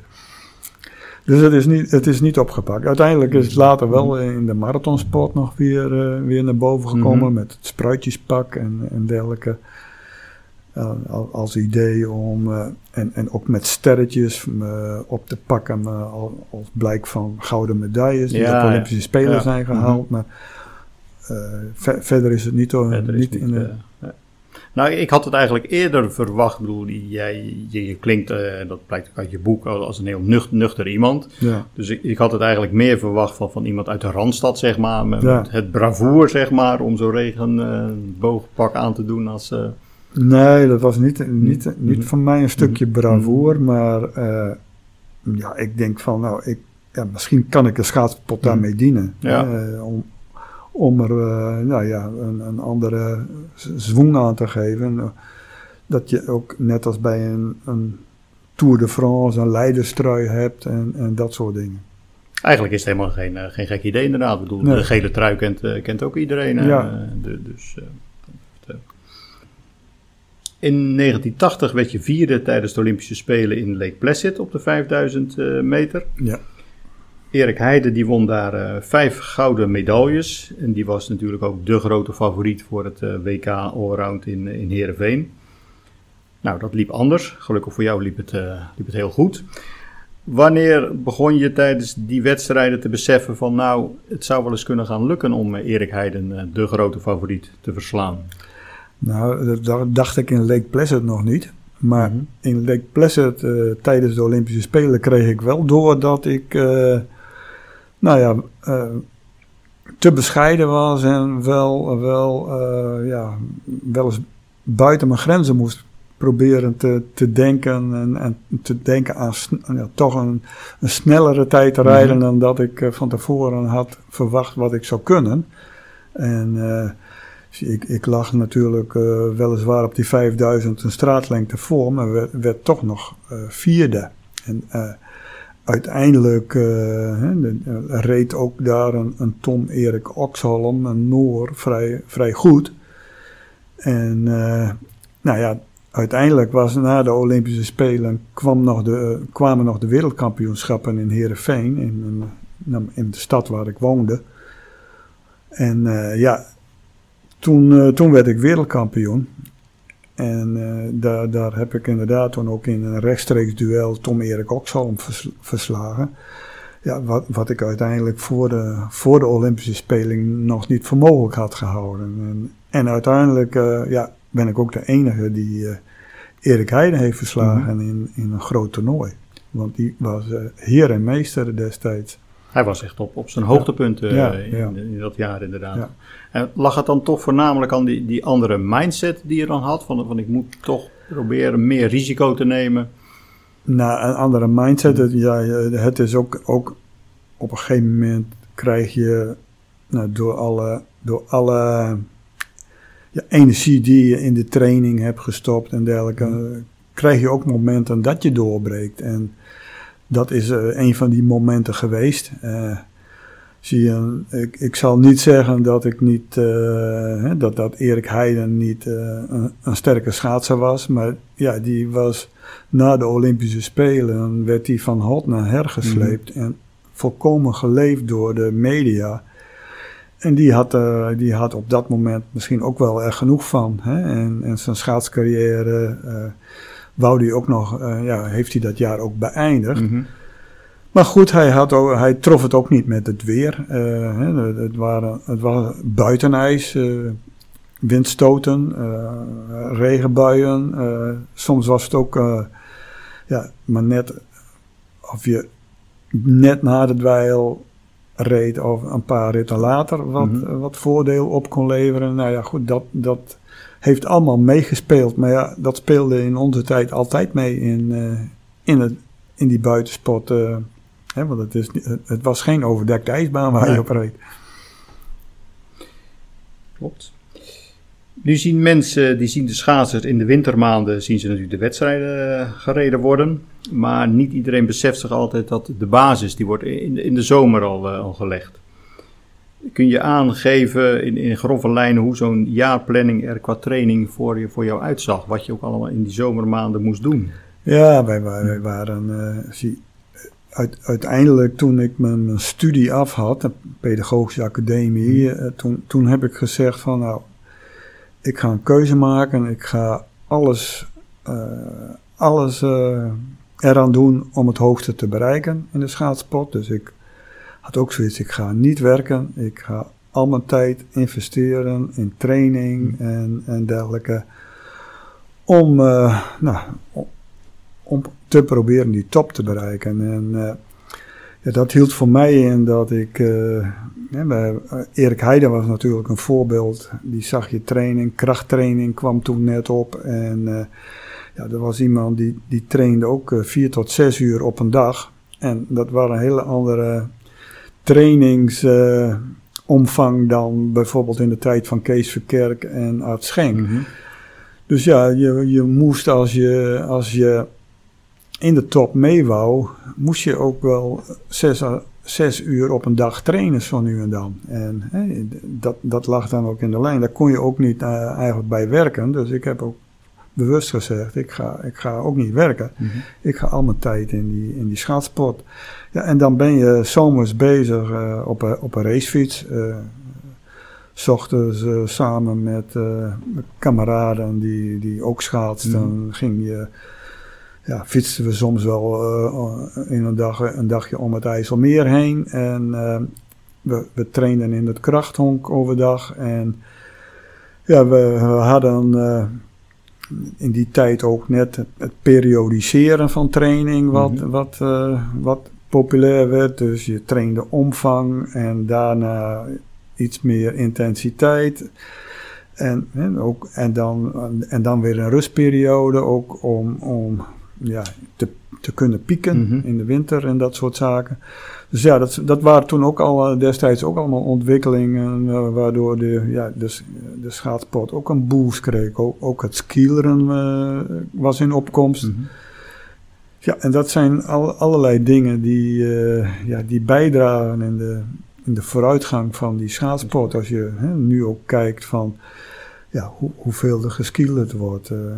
Speaker 1: Dus het is niet, het is niet opgepakt. Uiteindelijk is het later wel in de marathonsport nog weer, uh, weer naar boven gekomen.
Speaker 2: Mhm.
Speaker 1: Met het spruitjespak en, en dergelijke. Uh, als idee om, uh, en, en ook met sterretjes uh, op te pakken als blijk van gouden medailles die
Speaker 2: Ja,
Speaker 1: op Olympische
Speaker 2: ja.
Speaker 1: Spelen zijn gehaald. Maar ver, verder is het niet,
Speaker 2: Verder is
Speaker 1: niet in de...
Speaker 2: eh. Nou, ik had het eigenlijk eerder verwacht. Ik bedoel, jij, je, je klinkt, eh, dat blijkt ook uit je boek, als een heel nucht, nuchter iemand.
Speaker 1: ja.
Speaker 2: Dus ik, ik had het eigenlijk meer verwacht van, van iemand uit de Randstad, zeg maar. Met,
Speaker 1: Ja.
Speaker 2: met het bravoer, zeg maar, om zo'n regenboogpak aan te doen als... eh,
Speaker 1: Nee, dat was niet, niet, niet
Speaker 2: Mhm.
Speaker 1: van mij een stukje
Speaker 2: Mhm.
Speaker 1: bravoer, maar eh, ja, ik denk van, nou, ik, ja, misschien kan ik de schaatspot
Speaker 2: Mhm.
Speaker 1: daarmee dienen.
Speaker 2: Ja.
Speaker 1: om, om er eh, nou ja, een, een andere zwoeng aan te geven. Dat je ook net als bij een, een Tour de France een leiderstrui hebt en, en dat soort dingen.
Speaker 2: Eigenlijk is het helemaal geen, eh, geen gek idee inderdaad. Ik bedoel,
Speaker 1: Nee.
Speaker 2: de gele trui kent, kent ook iedereen.
Speaker 1: Ja.
Speaker 2: de- dus. In 1980 werd je vierde tijdens de Olympische Spelen in Lake Placid op de 5000 eh, meter.
Speaker 1: Ja.
Speaker 2: Erik Heijden die won daar eh, vijf gouden medailles. En die was natuurlijk ook de grote favoriet voor het eh, WK Allround in, in Heerenveen. Nou, dat liep anders. Gelukkig voor jou liep het, liep het heel goed. Wanneer begon je tijdens die wedstrijden te beseffen van nou, het zou wel eens kunnen gaan lukken om Erik Heijden, de grote favoriet, te verslaan?
Speaker 1: Nou, dat- dacht ik in Lake Placid nog niet. Maar
Speaker 2: Mhm.
Speaker 1: in Lake Placid eh, tijdens de Olympische Spelen kreeg ik wel door dat ik, eh, nou ja, eh, te bescheiden was en wel, wel, ja, wel eens buiten mijn grenzen moest proberen te, te denken en, en te denken aan ja, toch een, een snellere tijd te rijden dan dat ik van tevoren had verwacht wat ik zou kunnen. En ik, ik lag natuurlijk eh, weliswaar op die 5000 een straatlengte voor, maar werd, werd toch nog eh, vierde. En eh, uiteindelijk reed ook daar een, een Tom Erik Oxholm, een Noor, vrij, vrij goed. En nou ja, uiteindelijk was na de Olympische Spelen kwam nog de, kwamen nog de wereldkampioenschappen in Heerenveen. In nou, in de stad waar ik woonde. En ja, toen, eh, toen werd ik wereldkampioen. En eh, daar, daar heb ik inderdaad toen ook in een rechtstreeks duel Tom Erik Oxholm vers- verslagen. Ja, wat, wat ik uiteindelijk voor de, voor de Olympische Spelen nog niet voor mogelijk had gehouden. En, en uiteindelijk eh, ja, ben ik ook de enige die Erik Heiden heeft verslagen in, in een groot toernooi. Want die was heer en meester destijds.
Speaker 2: Hij was echt op, op zijn hoogtepunt eh,
Speaker 1: Ja,
Speaker 2: in,
Speaker 1: ja.
Speaker 2: in dat jaar inderdaad.
Speaker 1: Ja.
Speaker 2: En lag het dan toch voornamelijk aan die, die andere mindset die je dan had? Van, van ik moet toch proberen meer risico te nemen.
Speaker 1: naar een andere mindset. Het, ja, je- het is ook, ook op een gegeven moment krijg je nou, door alle, door alle ja, energie die je in de training hebt gestopt en dergelijke, krijg je ook momenten dat je doorbreekt. En dat is eh, een van die momenten geweest. Eh, zie je, ik, ik zal niet zeggen dat ik niet, eh, dat, dat Erik Heiden niet een, een sterke schaatser was, maar ja, die was na de Olympische Spelen werd hij van hot naar her gesleept en volkomen geleefd door de media. En die had, die had op dat moment misschien ook wel er genoeg van. Hè? En, en zijn schaatscarrière wou die ook nog, eh, ja, heeft hij dat jaar ook beëindigd.
Speaker 2: Mhm.
Speaker 1: Maar goed, hij, had ook, hij trof het ook niet met het weer. Eh, hè, het, het, waren, het was buitenijs, eh, windstoten, eh, regenbuien. eh, soms was het ook, eh, ja, maar net of je net na de dweil reed of een paar ritten later wat,
Speaker 2: Mhm.
Speaker 1: wat voordeel op kon leveren. Nou ja, goed, dat, dat heeft allemaal meegespeeld. Maar ja, dat speelde in onze tijd altijd mee in, eh, in, het, in die buitensport. eh, hè, want het, is, het, was geen overdekte ijsbaan waar
Speaker 2: Nee.
Speaker 1: je op reed.
Speaker 2: Klopt. Nu zien mensen, die zien de schaatsers in de wintermaanden, zien ze natuurlijk de wedstrijden eh, gereden worden. Maar niet iedereen beseft zich altijd dat de basis, die wordt in, in de zomer al, al gelegd. Kun je aangeven in, in grove lijnen hoe zo'n jaarplanning er qua training voor, je, voor jou uitzag? Wat je ook allemaal in die zomermaanden moest doen?
Speaker 1: Ja, wij, wij waren. eh, zie, uit, uiteindelijk, toen ik mijn, mijn studie af had, de Pedagogische Academie, eh, toen, toen heb ik gezegd: van nou, ik ga een keuze maken. Ik ga alles, eh, alles eraan doen om het hoogste te bereiken in de schaatspot. Dus ik had ook zoiets: ik ga niet werken. Ik ga al mijn tijd investeren in training en, en dergelijke. Om, eh, nou, om- om te proberen die top te bereiken. En eh, ja, dat hield voor mij in dat ik. eh, ja, Erik Heijden was natuurlijk een voorbeeld. Die zag je training, krachttraining kwam toen net op. En ja, er was iemand die, die trainde ook vier tot zes uur op een dag. En dat was een hele andere trainingsomvang dan bijvoorbeeld in de tijd van Kees Verkerk en Art Schenk.
Speaker 2: Mhm.
Speaker 1: Dus ja, je, je moest als je, als je in de top mee wou, moest je ook wel zes, à- zes uur op een dag trainen zo nu en dan. En hè, dat, dat lag dan ook in de lijn. Daar kon je ook niet eh, eigenlijk bij werken. Dus ik heb ook bewust gezegd, ik ga, ik ga ook niet werken.
Speaker 2: Mhm.
Speaker 1: Ik ga al mijn tijd in die, in die schaatsport. Ja, en dan ben je zomers bezig eh, op, een, op een racefiets. eh, S ochtends eh, samen met, kameraden die, die ook schaatsten. Dan ging je, ja, fietsten we soms wel in een, dag, een dagje om het IJsselmeer heen. En we, we trainden in het krachthonk overdag. En ja, we, we hadden in die tijd ook net het, het periodiseren van training wat,
Speaker 2: Mhm.
Speaker 1: wat, eh, wat populair werd. Dus je trainde omvang en daarna iets meer intensiteit. En, ook, en, dan, en dan weer een rustperiode ook om, om ja, te, te kunnen pieken
Speaker 2: Mhm.
Speaker 1: in de winter en dat soort zaken. Dus ja, dat, dat waren toen ook al eh, destijds ook allemaal ontwikkelingen eh, waardoor de, ja, de, de schaatsport ook een boost kreeg. Ook, ook het skileren eh, was in opkomst.
Speaker 2: Mhm.
Speaker 1: Ja, en dat zijn al, allerlei dingen die, ja, die bijdragen in de, in de vooruitgang van die schaatsport. Als je hè, nu ook kijkt van, ja, hoe, hoeveel er geskielerd wordt. eh, eh,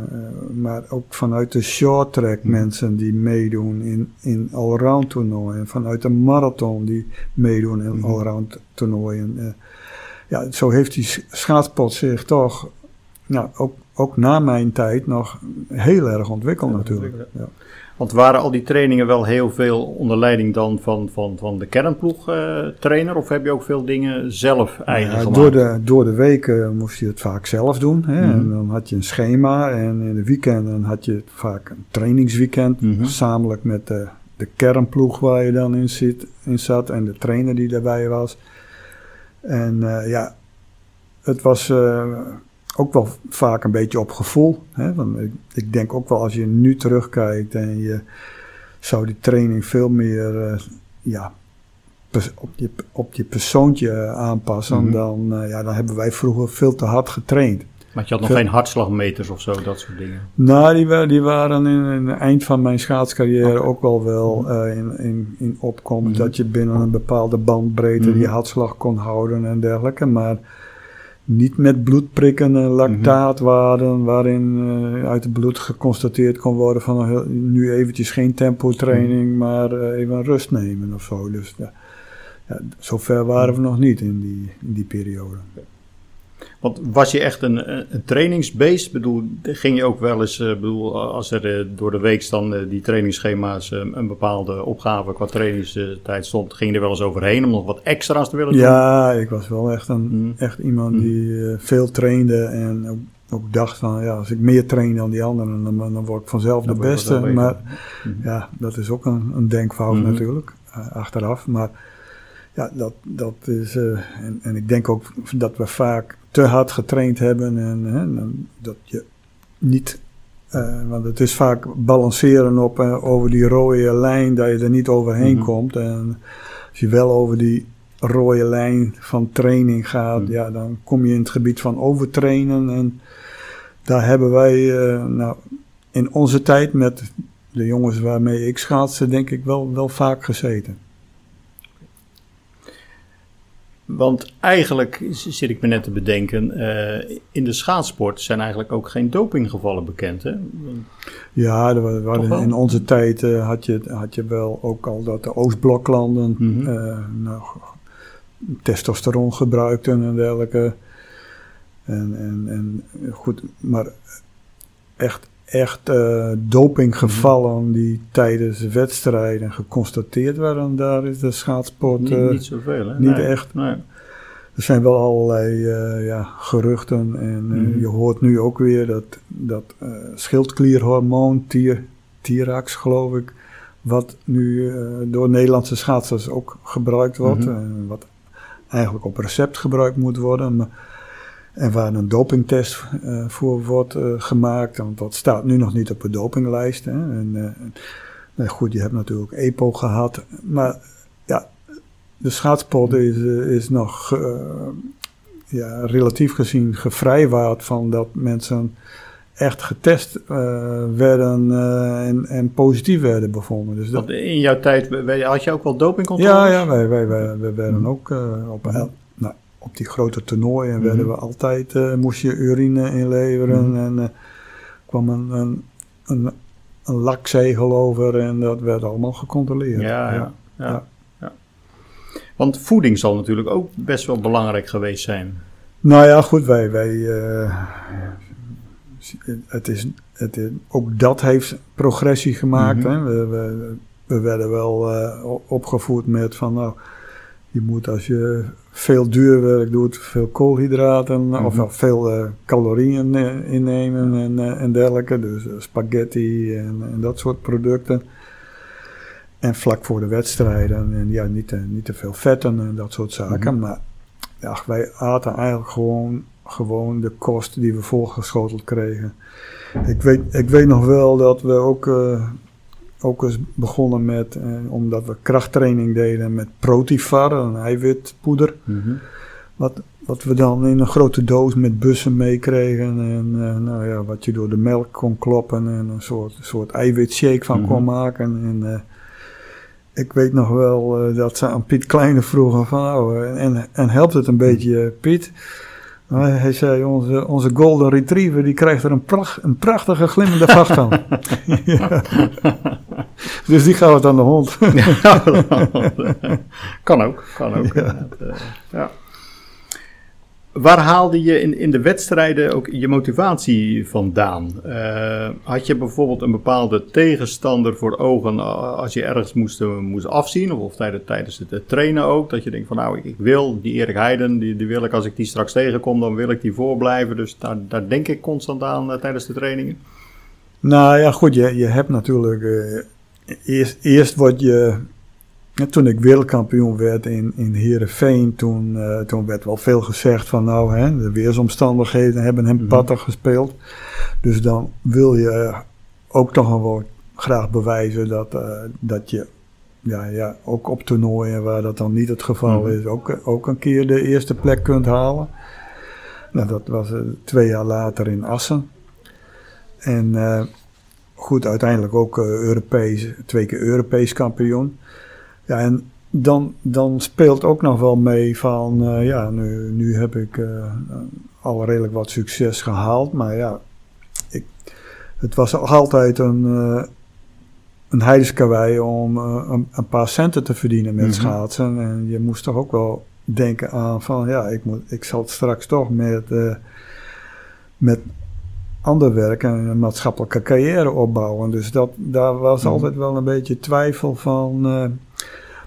Speaker 1: maar ook vanuit de short track mensen die meedoen in, in allround toernooien. Vanuit de marathon die meedoen in allround toernooien. eh. ja, zo heeft die sch- schaatspot zich toch, nou, ook, ook na mijn tijd nog heel erg ontwikkeld natuurlijk. Ja.
Speaker 2: Want waren al die trainingen wel heel veel onder leiding dan van, van, van de kernploeg eh? Of heb je ook veel dingen zelf eigen
Speaker 1: Ja,
Speaker 2: gemaakt?
Speaker 1: door, de, door de week eh, moest je het vaak zelf doen. Hè?
Speaker 2: Mhm.
Speaker 1: En dan had je een schema en in de weekenden had je vaak een trainingsweekend.
Speaker 2: Mhm.
Speaker 1: Samelijk met de, de kernploeg waar je dan in, zit, in zat en de trainer die daarbij was. En eh, ja, het was ook wel vaak een beetje op gevoel. Hè? Want ik, ik denk ook wel als je nu terugkijkt en je zou die training veel meer eh, ja, op, je, op je persoontje aanpassen,
Speaker 2: Mhm.
Speaker 1: dan, eh, ja, dan hebben wij vroeger veel te hard getraind.
Speaker 2: Maar je had nog
Speaker 1: Veel-
Speaker 2: geen hartslagmeters of zo, dat soort dingen.
Speaker 1: Nou, die, die waren in, in het eind van mijn schaatscarrière ook wel wel eh, in, in, in opkomst.
Speaker 2: Mhm.
Speaker 1: Dat je binnen een bepaalde bandbreedte
Speaker 2: Mhm.
Speaker 1: die hartslag kon houden en dergelijke. Maar niet met bloedprikken en lactaatwaarden waarin eh, uit het bloed geconstateerd kon worden van eh, nu eventjes geen tempotraining, maar eh, even rust nemen of zo. Dus ja, ja, zover waren we nog niet in die, in die periode.
Speaker 2: Want was je echt een, een een trainingsbeest? Ik bedoel, ging je ook wel eens, eh, bedoel, als er eh, door de week dan eh, die trainingsschema's eh, een bepaalde opgave qua trainingstijd stond, ging je er wel eens overheen om nog wat extra's te willen doen?
Speaker 1: Ja, ik was wel echt, een,
Speaker 2: Mhm.
Speaker 1: echt iemand
Speaker 2: Mhm.
Speaker 1: die eh, veel trainde en ook, ook dacht van ja, als ik meer train dan die anderen, dan, dan word ik vanzelf
Speaker 2: Dan
Speaker 1: de beste. Maar
Speaker 2: Mhm.
Speaker 1: ja, dat is ook een, een denkfout natuurlijk, eh, achteraf. Maar ja, dat, dat is, eh, en, en ik denk ook dat we vaak te hard getraind hebben en hè, dat je niet, eh, want het is vaak balanceren op, eh, over die rode lijn, dat je er niet overheen
Speaker 2: Mhm.
Speaker 1: komt. En als je wel over die rode lijn van training gaat,
Speaker 2: Mhm.
Speaker 1: ja, dan kom je in het gebied van overtrainen. En daar hebben wij, eh, nou, in onze tijd met de jongens waarmee ik schaatste, denk ik wel, wel vaak gezeten.
Speaker 2: Want eigenlijk zit ik me net te bedenken, eh, in de schaatsport zijn eigenlijk ook geen dopinggevallen bekend. Hè?
Speaker 1: Ja, er waren, in onze tijd eh, had, je, had je wel ook al dat de Oostbloklanden
Speaker 2: Mhm.
Speaker 1: eh, nou, testosteron gebruikten en dergelijke. En, en, en goed, maar echt, echt eh, dopinggevallen
Speaker 2: Mhm.
Speaker 1: die tijdens wedstrijden geconstateerd werden, daar is de schaatsport
Speaker 2: Niet,
Speaker 1: eh,
Speaker 2: niet zoveel, hè?
Speaker 1: niet
Speaker 2: Nee.
Speaker 1: echt.
Speaker 2: Nee.
Speaker 1: Er zijn wel allerlei eh, ja, geruchten en
Speaker 2: Mhm.
Speaker 1: je hoort nu ook weer dat, dat schildklierhormoon, tier, Tirax geloof ik, wat nu door Nederlandse schaatsers ook gebruikt wordt.
Speaker 2: Mhm.
Speaker 1: eh, wat eigenlijk op recept gebruikt moet worden. Maar, en waar een dopingtest eh, voor wordt eh, gemaakt. Want dat staat nu nog niet op de dopinglijst. Hè. En, eh, nou goed, je hebt natuurlijk EPO gehad. Maar ja, de schaatspot is, eh, is nog ja, relatief gezien gevrijwaard van dat mensen echt getest werden en, en positief werden bevonden. Dus dat,
Speaker 2: Want in jouw tijd had je ook wel dopingcontroles?
Speaker 1: ja, ja wij, wij, wij, wij werden
Speaker 2: Mhm.
Speaker 1: ook op, op die grote toernooien
Speaker 2: Mhm.
Speaker 1: werden we altijd, eh, moest je urine inleveren
Speaker 2: Mhm.
Speaker 1: en eh, kwam een, een, een, een lakzegel over en dat werd allemaal gecontroleerd.
Speaker 2: Ja, ja. ja. Want voeding zal natuurlijk ook best wel belangrijk geweest zijn.
Speaker 1: Nou ja, goed, wij, wij eh, het is, het is, ook dat heeft progressie gemaakt.
Speaker 2: Mhm.
Speaker 1: hè. We, we, we werden wel opgevoed met van, nou, je moet als je veel duurwerk doet, veel koolhydraten
Speaker 2: Mhm.
Speaker 1: of wel veel eh, calorieën eh, innemen en, eh, en dergelijke. Dus spaghetti en, en dat soort producten. En vlak voor de wedstrijden, en ja, niet te, niet te veel vetten en dat soort zaken.
Speaker 2: Mhm.
Speaker 1: Maar ja, wij aten eigenlijk gewoon, gewoon de kost die we voorgeschoteld kregen. Ik weet, ik weet nog wel dat we ook, ook eens begonnen met, eh, omdat we krachttraining deden met Protifar, een eiwitpoeder. Wat, wat we dan in een grote doos met bussen meekregen. En eh, nou ja, wat je door de melk kon kloppen en een soort, soort eiwitshake van kon
Speaker 2: Mhm.
Speaker 1: maken. En eh, ik weet nog wel eh, dat ze aan Piet Kleine vroegen van, nou, eh, en, en helpt het een beetje, eh, Piet? Maar hij zei, onze, onze golden retriever die krijgt er een, pracht, een prachtige glimmende vacht van. Ja. Dus die gaan we aan de hond.
Speaker 2: kan ook, kan ook. Ja. ja. Waar haalde je in, in de wedstrijden ook je motivatie vandaan? Uh, had je bijvoorbeeld een bepaalde tegenstander voor ogen als je ergens moest, moest afzien? Of, of tijdens, tijdens het trainen ook? Dat je denkt van nou, ik, ik wil die Erik Heiden, die, die, wil ik als ik die straks tegenkom, dan wil ik die voorblijven. Dus daar, daar denk ik constant aan uh, tijdens de trainingen.
Speaker 1: Nou ja, goed, je, je hebt natuurlijk... Uh, eerst, eerst word je en toen ik wereldkampioen werd in, in Heerenveen, toen, uh, toen werd wel veel gezegd van nou, hè, de weersomstandigheden hebben hem mm pattig gespeeld. Dus dan wil je ook toch gewoon graag bewijzen dat, uh, dat je ja, ja, ook op toernooien waar dat dan niet het geval mm is, ook, ook een keer de eerste plek kunt halen. Nou, dat was uh, twee jaar later in Assen. En goed, uiteindelijk ook Europees, twee keer Europees kampioen. Ja, en dan, dan speelt ook nog wel mee van, uh, ja, nu, nu heb ik uh, al redelijk wat succes gehaald, maar ja, ik, het was altijd een, uh, een heidenskawei om een, een, paar centen te verdienen met mm -hmm. schaatsen. En je moest toch ook wel denken aan van, ja, ik, moet, ik zal straks toch met, met ander werk en een maatschappelijke carrière opbouwen. Dus dat, daar was mm -hmm. altijd wel een beetje twijfel van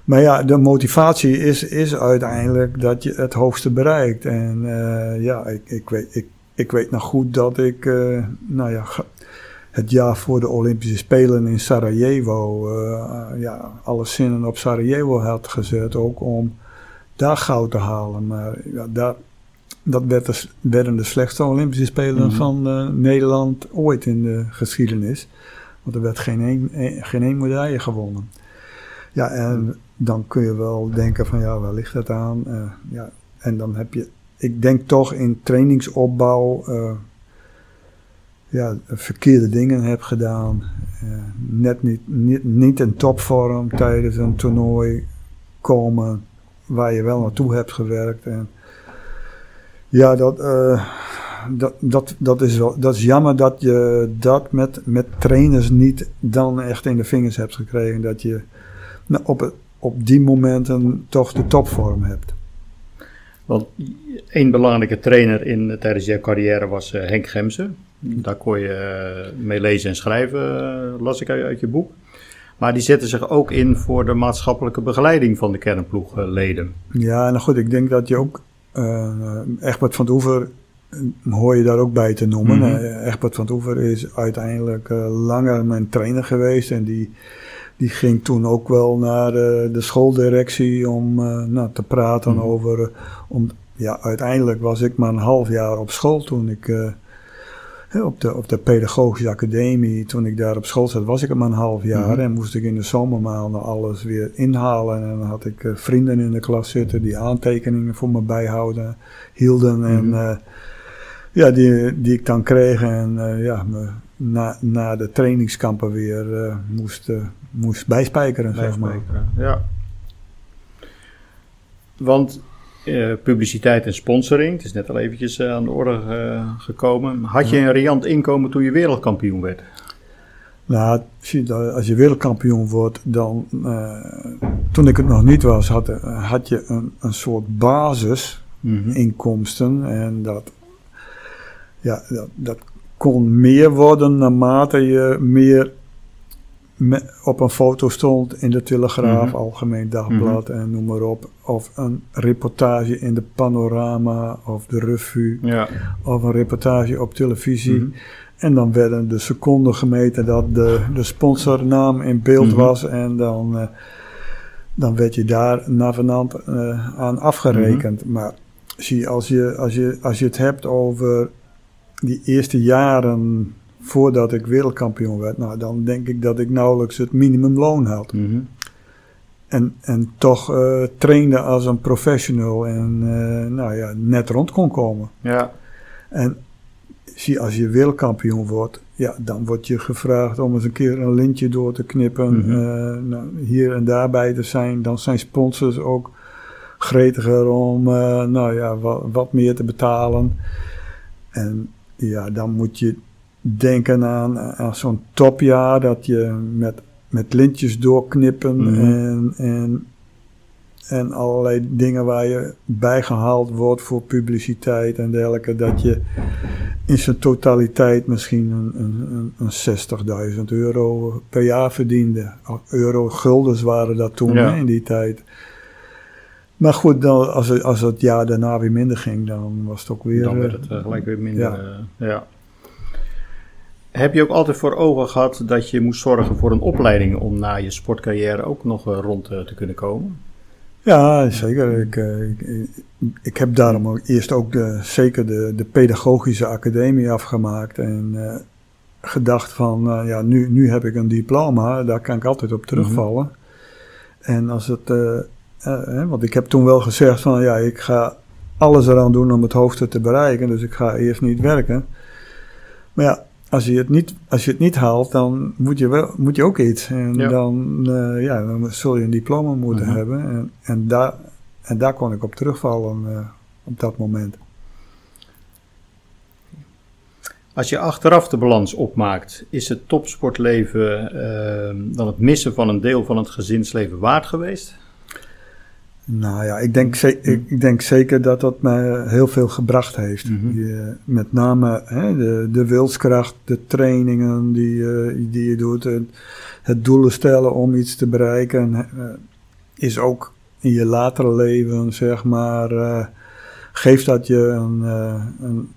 Speaker 1: maar ja, de motivatie is, is uiteindelijk dat je het hoogste bereikt. En uh, ja, ik, ik, weet, ik, ik weet nog goed dat ik, uh, nou ja, het jaar voor de Olympische Spelen in Sarajevo, ja, alle zinnen op Sarajevo had gezet, ook om daar goud te halen. Maar ja, daar, dat werd de, werden de slechtste Olympische Spelen mm -hmm. van Nederland ooit in de geschiedenis. Want er werd geen één, geen één medaille gewonnen. Ja, en dan kun je wel denken van ja, waar ligt het aan? Uh, ja, en dan heb je, ik denk toch in trainingsopbouw, uh, ja, verkeerde dingen heb gedaan. Uh, net niet, niet, niet in topvorm tijdens een toernooi komen waar je wel naartoe hebt gewerkt. En ja, dat, dat, dat, dat, is wel, dat is jammer dat je dat met, met trainers niet dan echt in de vingers hebt gekregen. Dat je nou, op op die momenten toch de topvorm hebt.
Speaker 2: Want één belangrijke trainer in, tijdens jouw carrière was uh, Henk Gemsen. Daar kon je uh, mee lezen en schrijven, las ik uit, uit, je boek. Maar die zette zich ook in voor de maatschappelijke begeleiding van de kernploegleden.
Speaker 1: Ja, nou goed, ik denk dat je ook Egbert van Oever hoor je daar ook bij te noemen. Mm -hmm. Egbert van Oever is uiteindelijk langer mijn trainer geweest en die die ging toen ook wel naar de, de schooldirectie om uh, nou, te praten mm. over. Uh, om, ja, uiteindelijk was ik maar een half jaar op school toen ik. Op, de, op de pedagogische academie, toen ik daar op school zat, was ik maar een half jaar. Mm. En moest ik in de zomermaanden alles weer inhalen. En dan had ik vrienden in de klas zitten die aantekeningen voor me bijhouden, hielden. Mm. En ja, die, die ik dan kreeg. En ja, me, na, na de trainingskampen weer moest moest bijspijkeren, bijspijkeren zeg maar.
Speaker 2: Ja. Want uh, publiciteit en sponsoring, het is net al eventjes uh, aan de orde uh, gekomen. Had je een riant inkomen toen je wereldkampioen werd?
Speaker 1: Nou, als je wereldkampioen wordt, dan, toen ik het nog niet was, had, had je een, een soort basisinkomsten. Mm -hmm. En dat, ja, dat, dat kon meer worden naarmate je meer op een foto stond in de Telegraaf, mm -hmm. Algemeen Dagblad mm -hmm. en noem maar op. Of een reportage in de Panorama of de Revue. Ja. Of een reportage op televisie. Mm -hmm. En dan werden de seconden gemeten dat de, de sponsornaam in beeld was. En dan, uh, dan werd je daar navenant uh, aan afgerekend. Maar zie, als je, als, je, als je het hebt over die eerste jaren voordat ik wereldkampioen werd, nou, dan denk ik dat ik nauwelijks het minimumloon had. Mm -hmm. En, en toch uh, trainde als een professional en uh, nou ja, net rond kon komen.
Speaker 2: Ja.
Speaker 1: En zie, als je wereldkampioen wordt, ja, dan word je gevraagd om eens een keer een lintje door te knippen, mm -hmm. uh, nou, hier en daarbij te zijn. Dan zijn sponsors ook gretiger om eh, nou ja, wat, wat meer te betalen. En ja, dan moet je denken aan, aan zo'n topjaar dat je met, met lintjes doorknippen
Speaker 2: Mhm.
Speaker 1: en, en, en allerlei dingen waar je bijgehaald wordt voor publiciteit en dergelijke. Dat je in zijn totaliteit misschien een, een, een, een 60.000 euro per jaar verdiende. Euro, guldens waren dat toen
Speaker 2: Ja.
Speaker 1: in die tijd. Maar goed, dan, als, het, als het jaar daarna weer minder ging, dan was het ook weer...
Speaker 2: Dan werd
Speaker 1: eh,
Speaker 2: het eh, gelijk weer minder.
Speaker 1: ja.
Speaker 2: eh, ja. Heb je ook altijd voor ogen gehad dat je moest zorgen voor een opleiding om na je sportcarrière ook nog eh, rond eh, te kunnen komen?
Speaker 1: Ja, zeker. Ik, eh, ik, ik heb daarom ook eerst ook de, zeker de, de pedagogische academie afgemaakt. En gedacht van, ja, nu, nu heb ik een diploma, daar kan ik altijd op terugvallen. En als het, want ik heb toen wel gezegd van, ja, ik ga alles eraan doen om het hoogste te bereiken. Dus ik ga eerst niet werken. Maar ja, als je het niet, als je het niet haalt, dan moet je, wel, moet je ook iets. En
Speaker 2: Ja.
Speaker 1: dan, eh, ja, dan zul je een diploma moeten
Speaker 2: Mhm.
Speaker 1: hebben. En, en, daar, en daar kon ik op terugvallen eh, op dat moment.
Speaker 2: Als je achteraf de balans opmaakt, is het topsportleven eh, dan het missen van een deel van het gezinsleven waard geweest?
Speaker 1: Nou ja, ik denk, ik, ik denk zeker dat dat mij heel veel gebracht heeft.
Speaker 2: Mhm.
Speaker 1: Je- met name hè, de, de wilskracht, de trainingen die, eh, die je doet, het, het doelen stellen om iets te bereiken, eh, is ook in je latere leven, zeg maar, eh, geeft dat je een, eh, een,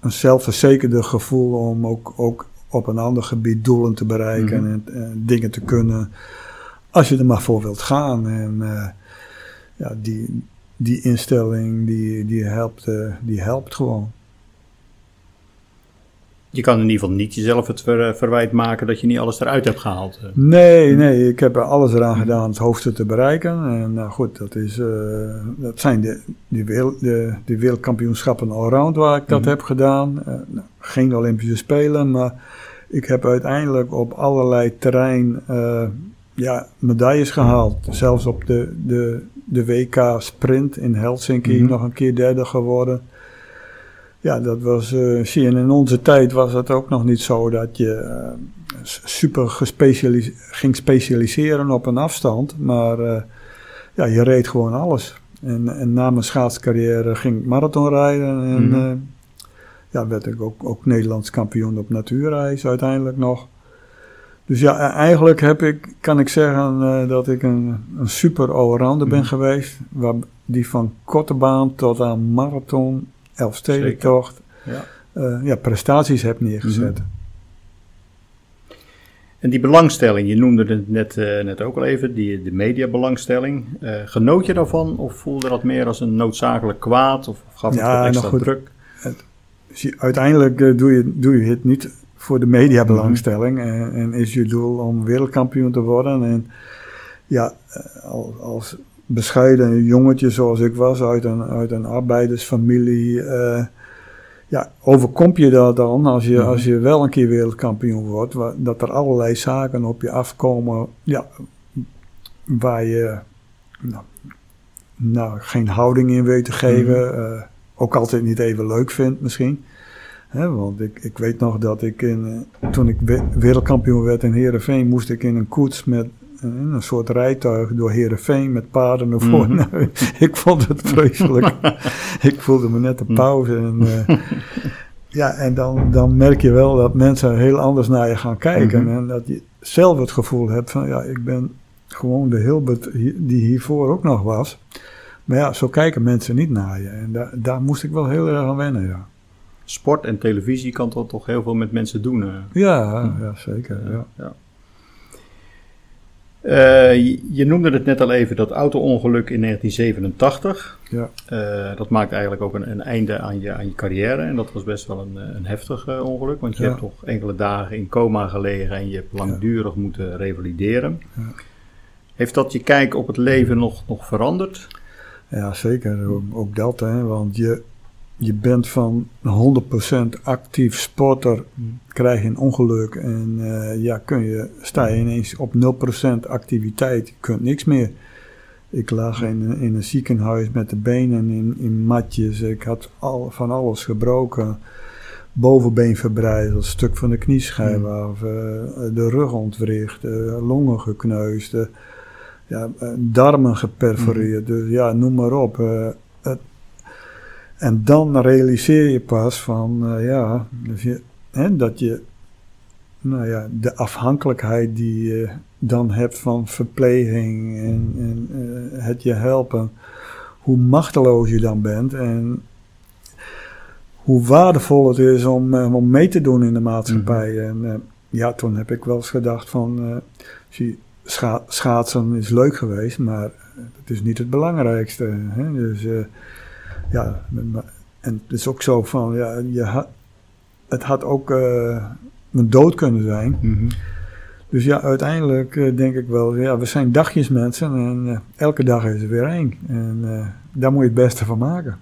Speaker 1: een zelfverzekerde gevoel om ook, ook op een ander gebied doelen te bereiken
Speaker 2: Mhm.
Speaker 1: en, en dingen te kunnen, als je er maar voor wilt gaan. En, eh, ja, die, die instelling die, die, helpt, eh, die helpt gewoon.
Speaker 2: Je kan in ieder geval niet jezelf het ver- verwijt maken dat je niet alles eruit hebt gehaald. eh.
Speaker 1: Nee, nee, ik heb er alles eraan gedaan het hoogste te bereiken. En nou goed, dat, is, eh, dat zijn de, die, wereld, de, die wereldkampioenschappen allround waar ik dat
Speaker 2: Mhm.
Speaker 1: heb gedaan. Eh, nou, geen Olympische Spelen, maar ik heb uiteindelijk op allerlei terrein eh, ja, medailles gehaald. Zelfs op de, de, de WK Sprint in Helsinki
Speaker 2: Mhm.
Speaker 1: nog een keer derde geworden. Ja, dat was, eh, zie je, in onze tijd was het ook nog niet zo dat je eh, super ging specialiseren op een afstand. Maar eh, ja, je reed gewoon alles. En, en na mijn schaatscarrière ging ik marathonrijden. En
Speaker 2: Mhm.
Speaker 1: ja, werd ik ook, ook Nederlands kampioen op natuurreis uiteindelijk nog. Dus ja, e- eigenlijk heb ik, kan ik zeggen eh, dat ik een, een super allrounder ben
Speaker 2: Mhm.
Speaker 1: geweest. Waar, die van korte baan tot aan marathon, elfstedentocht,
Speaker 2: Ja.
Speaker 1: eh, ja, prestaties heb neergezet.
Speaker 2: Mhm. En die belangstelling, je noemde het net, eh, net ook al even, die, de mediabelangstelling. Eh genoot je daarvan of voelde dat meer als een noodzakelijk kwaad of gaf het
Speaker 1: Ja,
Speaker 2: extra
Speaker 1: nou goed.
Speaker 2: druk?
Speaker 1: Dus je- uiteindelijk doe, je, doe je het niet voor de mediabelangstelling. en, en is je doel om wereldkampioen te worden. En ja, eh, al- als bescheiden jongetje zoals ik was uit een, uit een arbeidersfamilie. eh, ja, overkom je dat dan als je,
Speaker 2: Mhm.
Speaker 1: als je wel een keer wereldkampioen wordt. dat er allerlei zaken op je afkomen. Ja, waar je nou, nou, geen houding in weet te geven. eh, ook altijd niet even leuk vindt misschien. Want ik, ik weet nog dat ik in, eh, toen ik we- wereldkampioen werd in Heerenveen, moest ik in een koets met eh, een soort rijtuig door Heerenveen met paarden ervoor.
Speaker 2: Mhm.
Speaker 1: Ik vond het vreselijk. ik voelde me net een pauze. En, eh, ja, en dan, dan merk je wel dat mensen heel anders naar je gaan kijken.
Speaker 2: Mhm.
Speaker 1: En dat je zelf het gevoel hebt van, ja, ik ben gewoon de Hilbert hi- die hiervoor ook nog was. Maar ja, zo kijken mensen niet naar je. En daar, daar moest ik wel heel erg aan wennen, ja.
Speaker 2: Sport en televisie kan toch, toch heel veel met mensen doen. eh.
Speaker 1: Ja, ja zeker. Ja.
Speaker 2: Ja. Eh, je, noemde het net al even, dat auto-ongeluk in 1987.
Speaker 1: Ja.
Speaker 2: Eh, dat maakt eigenlijk ook een, een einde aan je, aan je carrière. En dat was best wel een, een heftig ongeluk. Want je
Speaker 1: Ja.
Speaker 2: hebt toch enkele dagen in coma gelegen en je hebt langdurig moeten revalideren.
Speaker 1: Ja.
Speaker 2: Heeft dat je kijk op het leven nog, nog veranderd?
Speaker 1: Ja, zeker. Ook, ook dat, hè. Want je, je bent van 100% actief sporter, krijg je een ongeluk en eh, ja, kun je, sta je ineens op 0% activiteit. Je kunt niks meer. Ik lag in, in een ziekenhuis met de benen in, in matjes. Ik had al, van alles gebroken. Bovenbeen verbrijzeld, stuk van de knieschijf af, eh, de rug ontwricht, de longen gekneusd, ja, eh, darmen geperforeerd. Dus ja, noem maar op. en dan realiseer je pas van, eh, ja, dus je, hè, dat je, nou ja, de afhankelijkheid die je dan hebt van verpleging en, en eh, het je helpen, hoe machteloos je dan bent en hoe waardevol het is om, eh, om mee te doen in de maatschappij. En eh, ja, toen heb ik wel eens gedacht van, zie, scha- schaatsen is leuk geweest, maar het is niet het belangrijkste. Hè? Dus ja, en het is ook zo van, ja, je het had ook eh, een dood kunnen zijn.
Speaker 2: Mhm.
Speaker 1: Dus ja, uiteindelijk eh, denk ik wel, ja, we zijn dagjesmensen en eh, elke dag is er weer één. En daar moet je het beste van maken.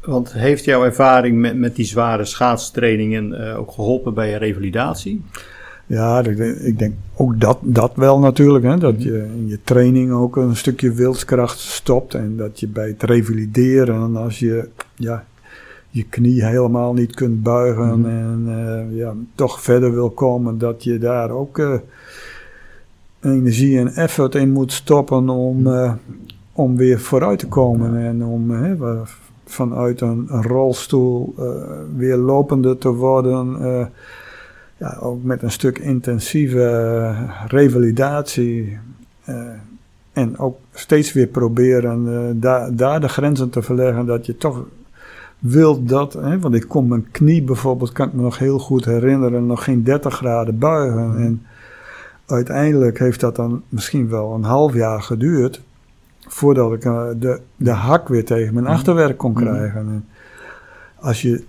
Speaker 2: Want heeft jouw ervaring met, met die zware schaatstrainingen ook geholpen bij je revalidatie?
Speaker 1: Ja, denk, ik denk ook dat, dat wel natuurlijk. Hè, dat je in je training ook een stukje wilskracht stopt. En dat je bij het revalideren, als je ja, je knie helemaal niet kunt buigen en eh, ja, toch verder wil komen, dat je daar ook eh, energie en effort in moet stoppen om, eh, om weer vooruit te komen. En om hè, vanuit een, rolstoel weer lopende te worden. Ja, ook met een stuk intensieve revalidatie. eh, en ook steeds weer proberen eh, daar, daar de grenzen te verleggen dat je toch wilt dat, hè, want ik kon mijn knie bijvoorbeeld, kan ik me nog heel goed herinneren, nog geen 30 graden buigen. En uiteindelijk heeft dat dan misschien wel een half jaar geduurd voordat ik eh, de, de hak weer tegen mijn achterwerk kon krijgen. En als je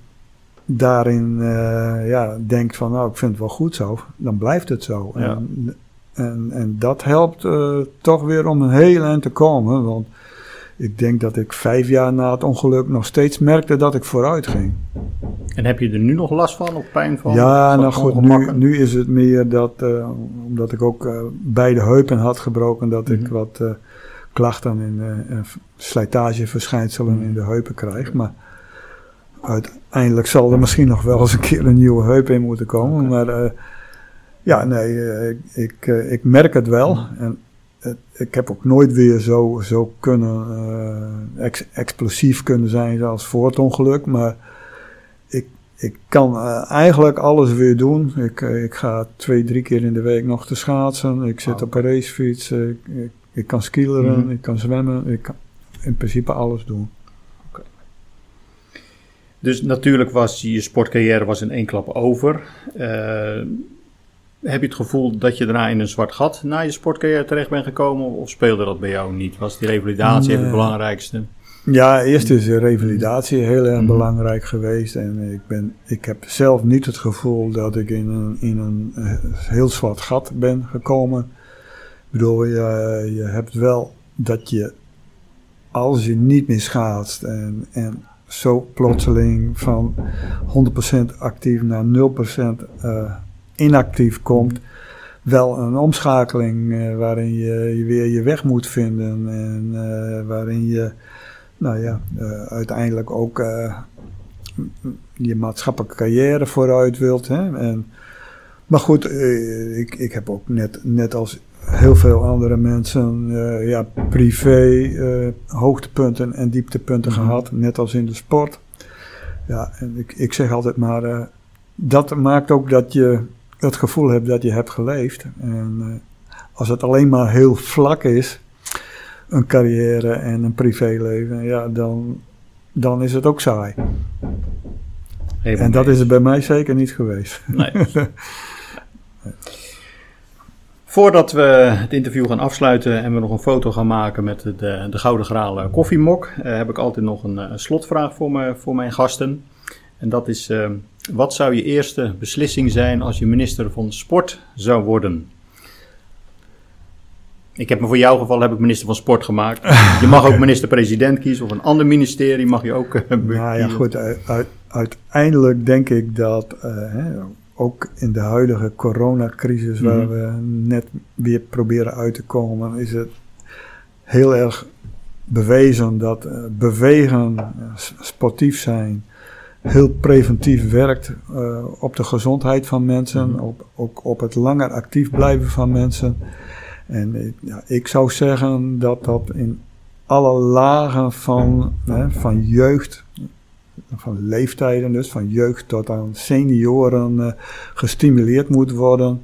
Speaker 1: daarin eh, ja, denkt van nou, ik vind het wel goed zo, dan blijft het zo.
Speaker 2: Ja.
Speaker 1: En, en, en dat helpt eh, toch weer om een heel eind te komen. Want ik denk dat ik vijf jaar na het ongeluk nog steeds merkte dat ik vooruit ging.
Speaker 2: En heb je er nu nog last van of pijn van?
Speaker 1: ja, nou goed, nu, nu is het meer dat, eh, omdat ik ook beide heupen had gebroken, dat ik
Speaker 2: Mhm.
Speaker 1: wat klachten en en slijtageverschijnselen in de heupen krijg. Maar uiteindelijk zal er misschien nog wel eens een keer een nieuwe heup in moeten komen. Maar eh, ja, nee, eh, ik, ik, eh, ik merk het wel. En ik heb ook nooit weer zo, zo kunnen, ex- explosief kunnen zijn zoals voor het ongeluk. Maar ik, ik kan eigenlijk alles weer doen. Ik, ik ga twee, drie keer in de week nog te schaatsen. Ik zit op een racefiets. Ik, ik, ik kan skileren,
Speaker 2: Mhm.
Speaker 1: ik kan zwemmen. Ik kan in principe alles doen.
Speaker 2: Dus natuurlijk was je sportcarrière was in één klap over. Eh, heb je het gevoel dat je daarna in een zwart gat na je sportcarrière terecht bent gekomen? Of speelde dat bij jou niet? Was die revalidatie het belangrijkste?
Speaker 1: Ja, eerst is de revalidatie heel erg
Speaker 2: Mhm.
Speaker 1: belangrijk geweest. En ik, ben, ik heb zelf niet het gevoel dat ik in een, in een eh, heel zwart gat ben gekomen. Ik bedoel, je, je hebt wel dat je, als je niet meer schaatst en, en zo plotseling van 100% actief naar 0% eh, inactief komt, wel een omschakeling eh, waarin je, je weer je weg moet vinden en eh, waarin je nou ja, uiteindelijk ook je maatschappelijke carrière vooruit wilt. Hè? En, maar goed, ik, ik heb ook net, net als heel veel andere mensen eh, ja, privé eh, hoogtepunten en dieptepunten gehad, net als in de sport. Ja, en ik, ik zeg altijd maar, eh, dat maakt ook dat je het gevoel hebt dat je hebt geleefd. En als het alleen maar heel vlak is, een carrière en een privéleven, ja, dan, dan is het ook saai.
Speaker 2: Helemaal
Speaker 1: En dat is het bij mij zeker niet geweest.
Speaker 2: Nee. Voordat we het interview gaan afsluiten en we nog een foto gaan maken met de, de Gouden Graal eh, koffiemok, eh, heb ik altijd nog een, eh, slotvraag voor, me, voor mijn gasten. En dat is, wat zou je eerste beslissing zijn als je minister van Sport zou worden? Ik heb me voor jouw geval heb ik minister van Sport gemaakt. Je mag ook minister-president kiezen of een ander ministerie mag je ook
Speaker 1: Nou ja, goed, uiteindelijk denk ik dat hè, ook in de huidige coronacrisis waar
Speaker 2: Mhm.
Speaker 1: we net weer proberen uit te komen, is het heel erg bewezen dat eh, bewegen, eh, sportief zijn, heel preventief werkt eh, op de gezondheid van mensen, op, ook op het langer actief blijven van mensen. En ja, ik zou zeggen dat dat in alle lagen van, hè, van jeugd, van leeftijden dus, van jeugd tot aan senioren eh, gestimuleerd moet worden.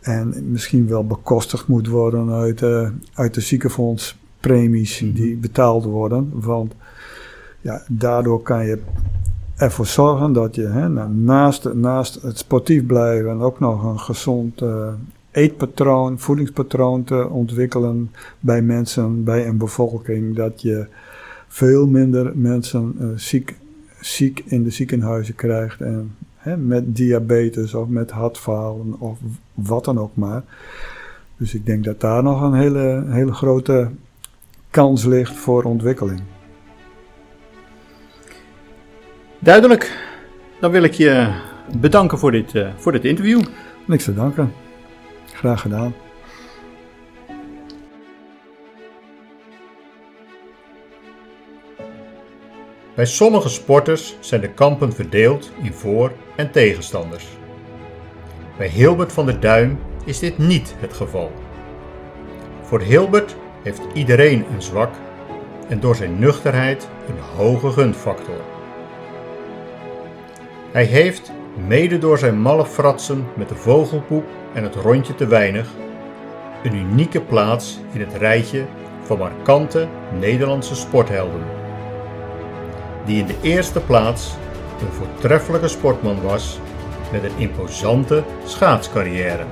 Speaker 1: En misschien wel bekostigd moet worden uit, eh, uit de ziekenfondspremies die betaald worden. Want ja, daardoor kan je ervoor zorgen dat je hè, nou, naast, naast het sportief blijven ook nog een gezond eh, eetpatroon, voedingspatroon te ontwikkelen bij mensen, bij een bevolking. Dat je veel minder mensen eh, ziek, ziek in de ziekenhuizen krijgt. En hè, met diabetes of met hartfalen of wat dan ook maar. Dus ik denk dat daar nog een hele, hele grote kans ligt voor ontwikkeling.
Speaker 7: Duidelijk. Dan wil ik je bedanken voor dit, eh, voor dit interview.
Speaker 1: Niks te danken. Graag gedaan.
Speaker 2: Bij sommige sporters zijn de kampen verdeeld in voor- en tegenstanders. Bij Hilbert van der Duim is dit niet het geval. Voor Hilbert heeft iedereen een zwak en door zijn nuchterheid een hoge gunfactor. Hij heeft, mede door zijn malle fratsen met de vogelpoep en het rondje te weinig, een unieke plaats in het rijtje van markante Nederlandse sporthelden die in de eerste plaats een voortreffelijke sportman was met een imposante schaatscarrière.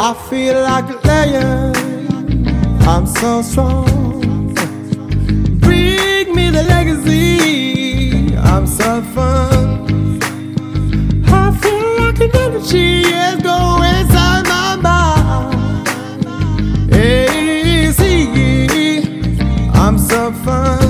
Speaker 4: I feel like a lion. I'm so strong. Bring me the legacy. I'm so fun. I feel like an energy is going inside my mind. Fun.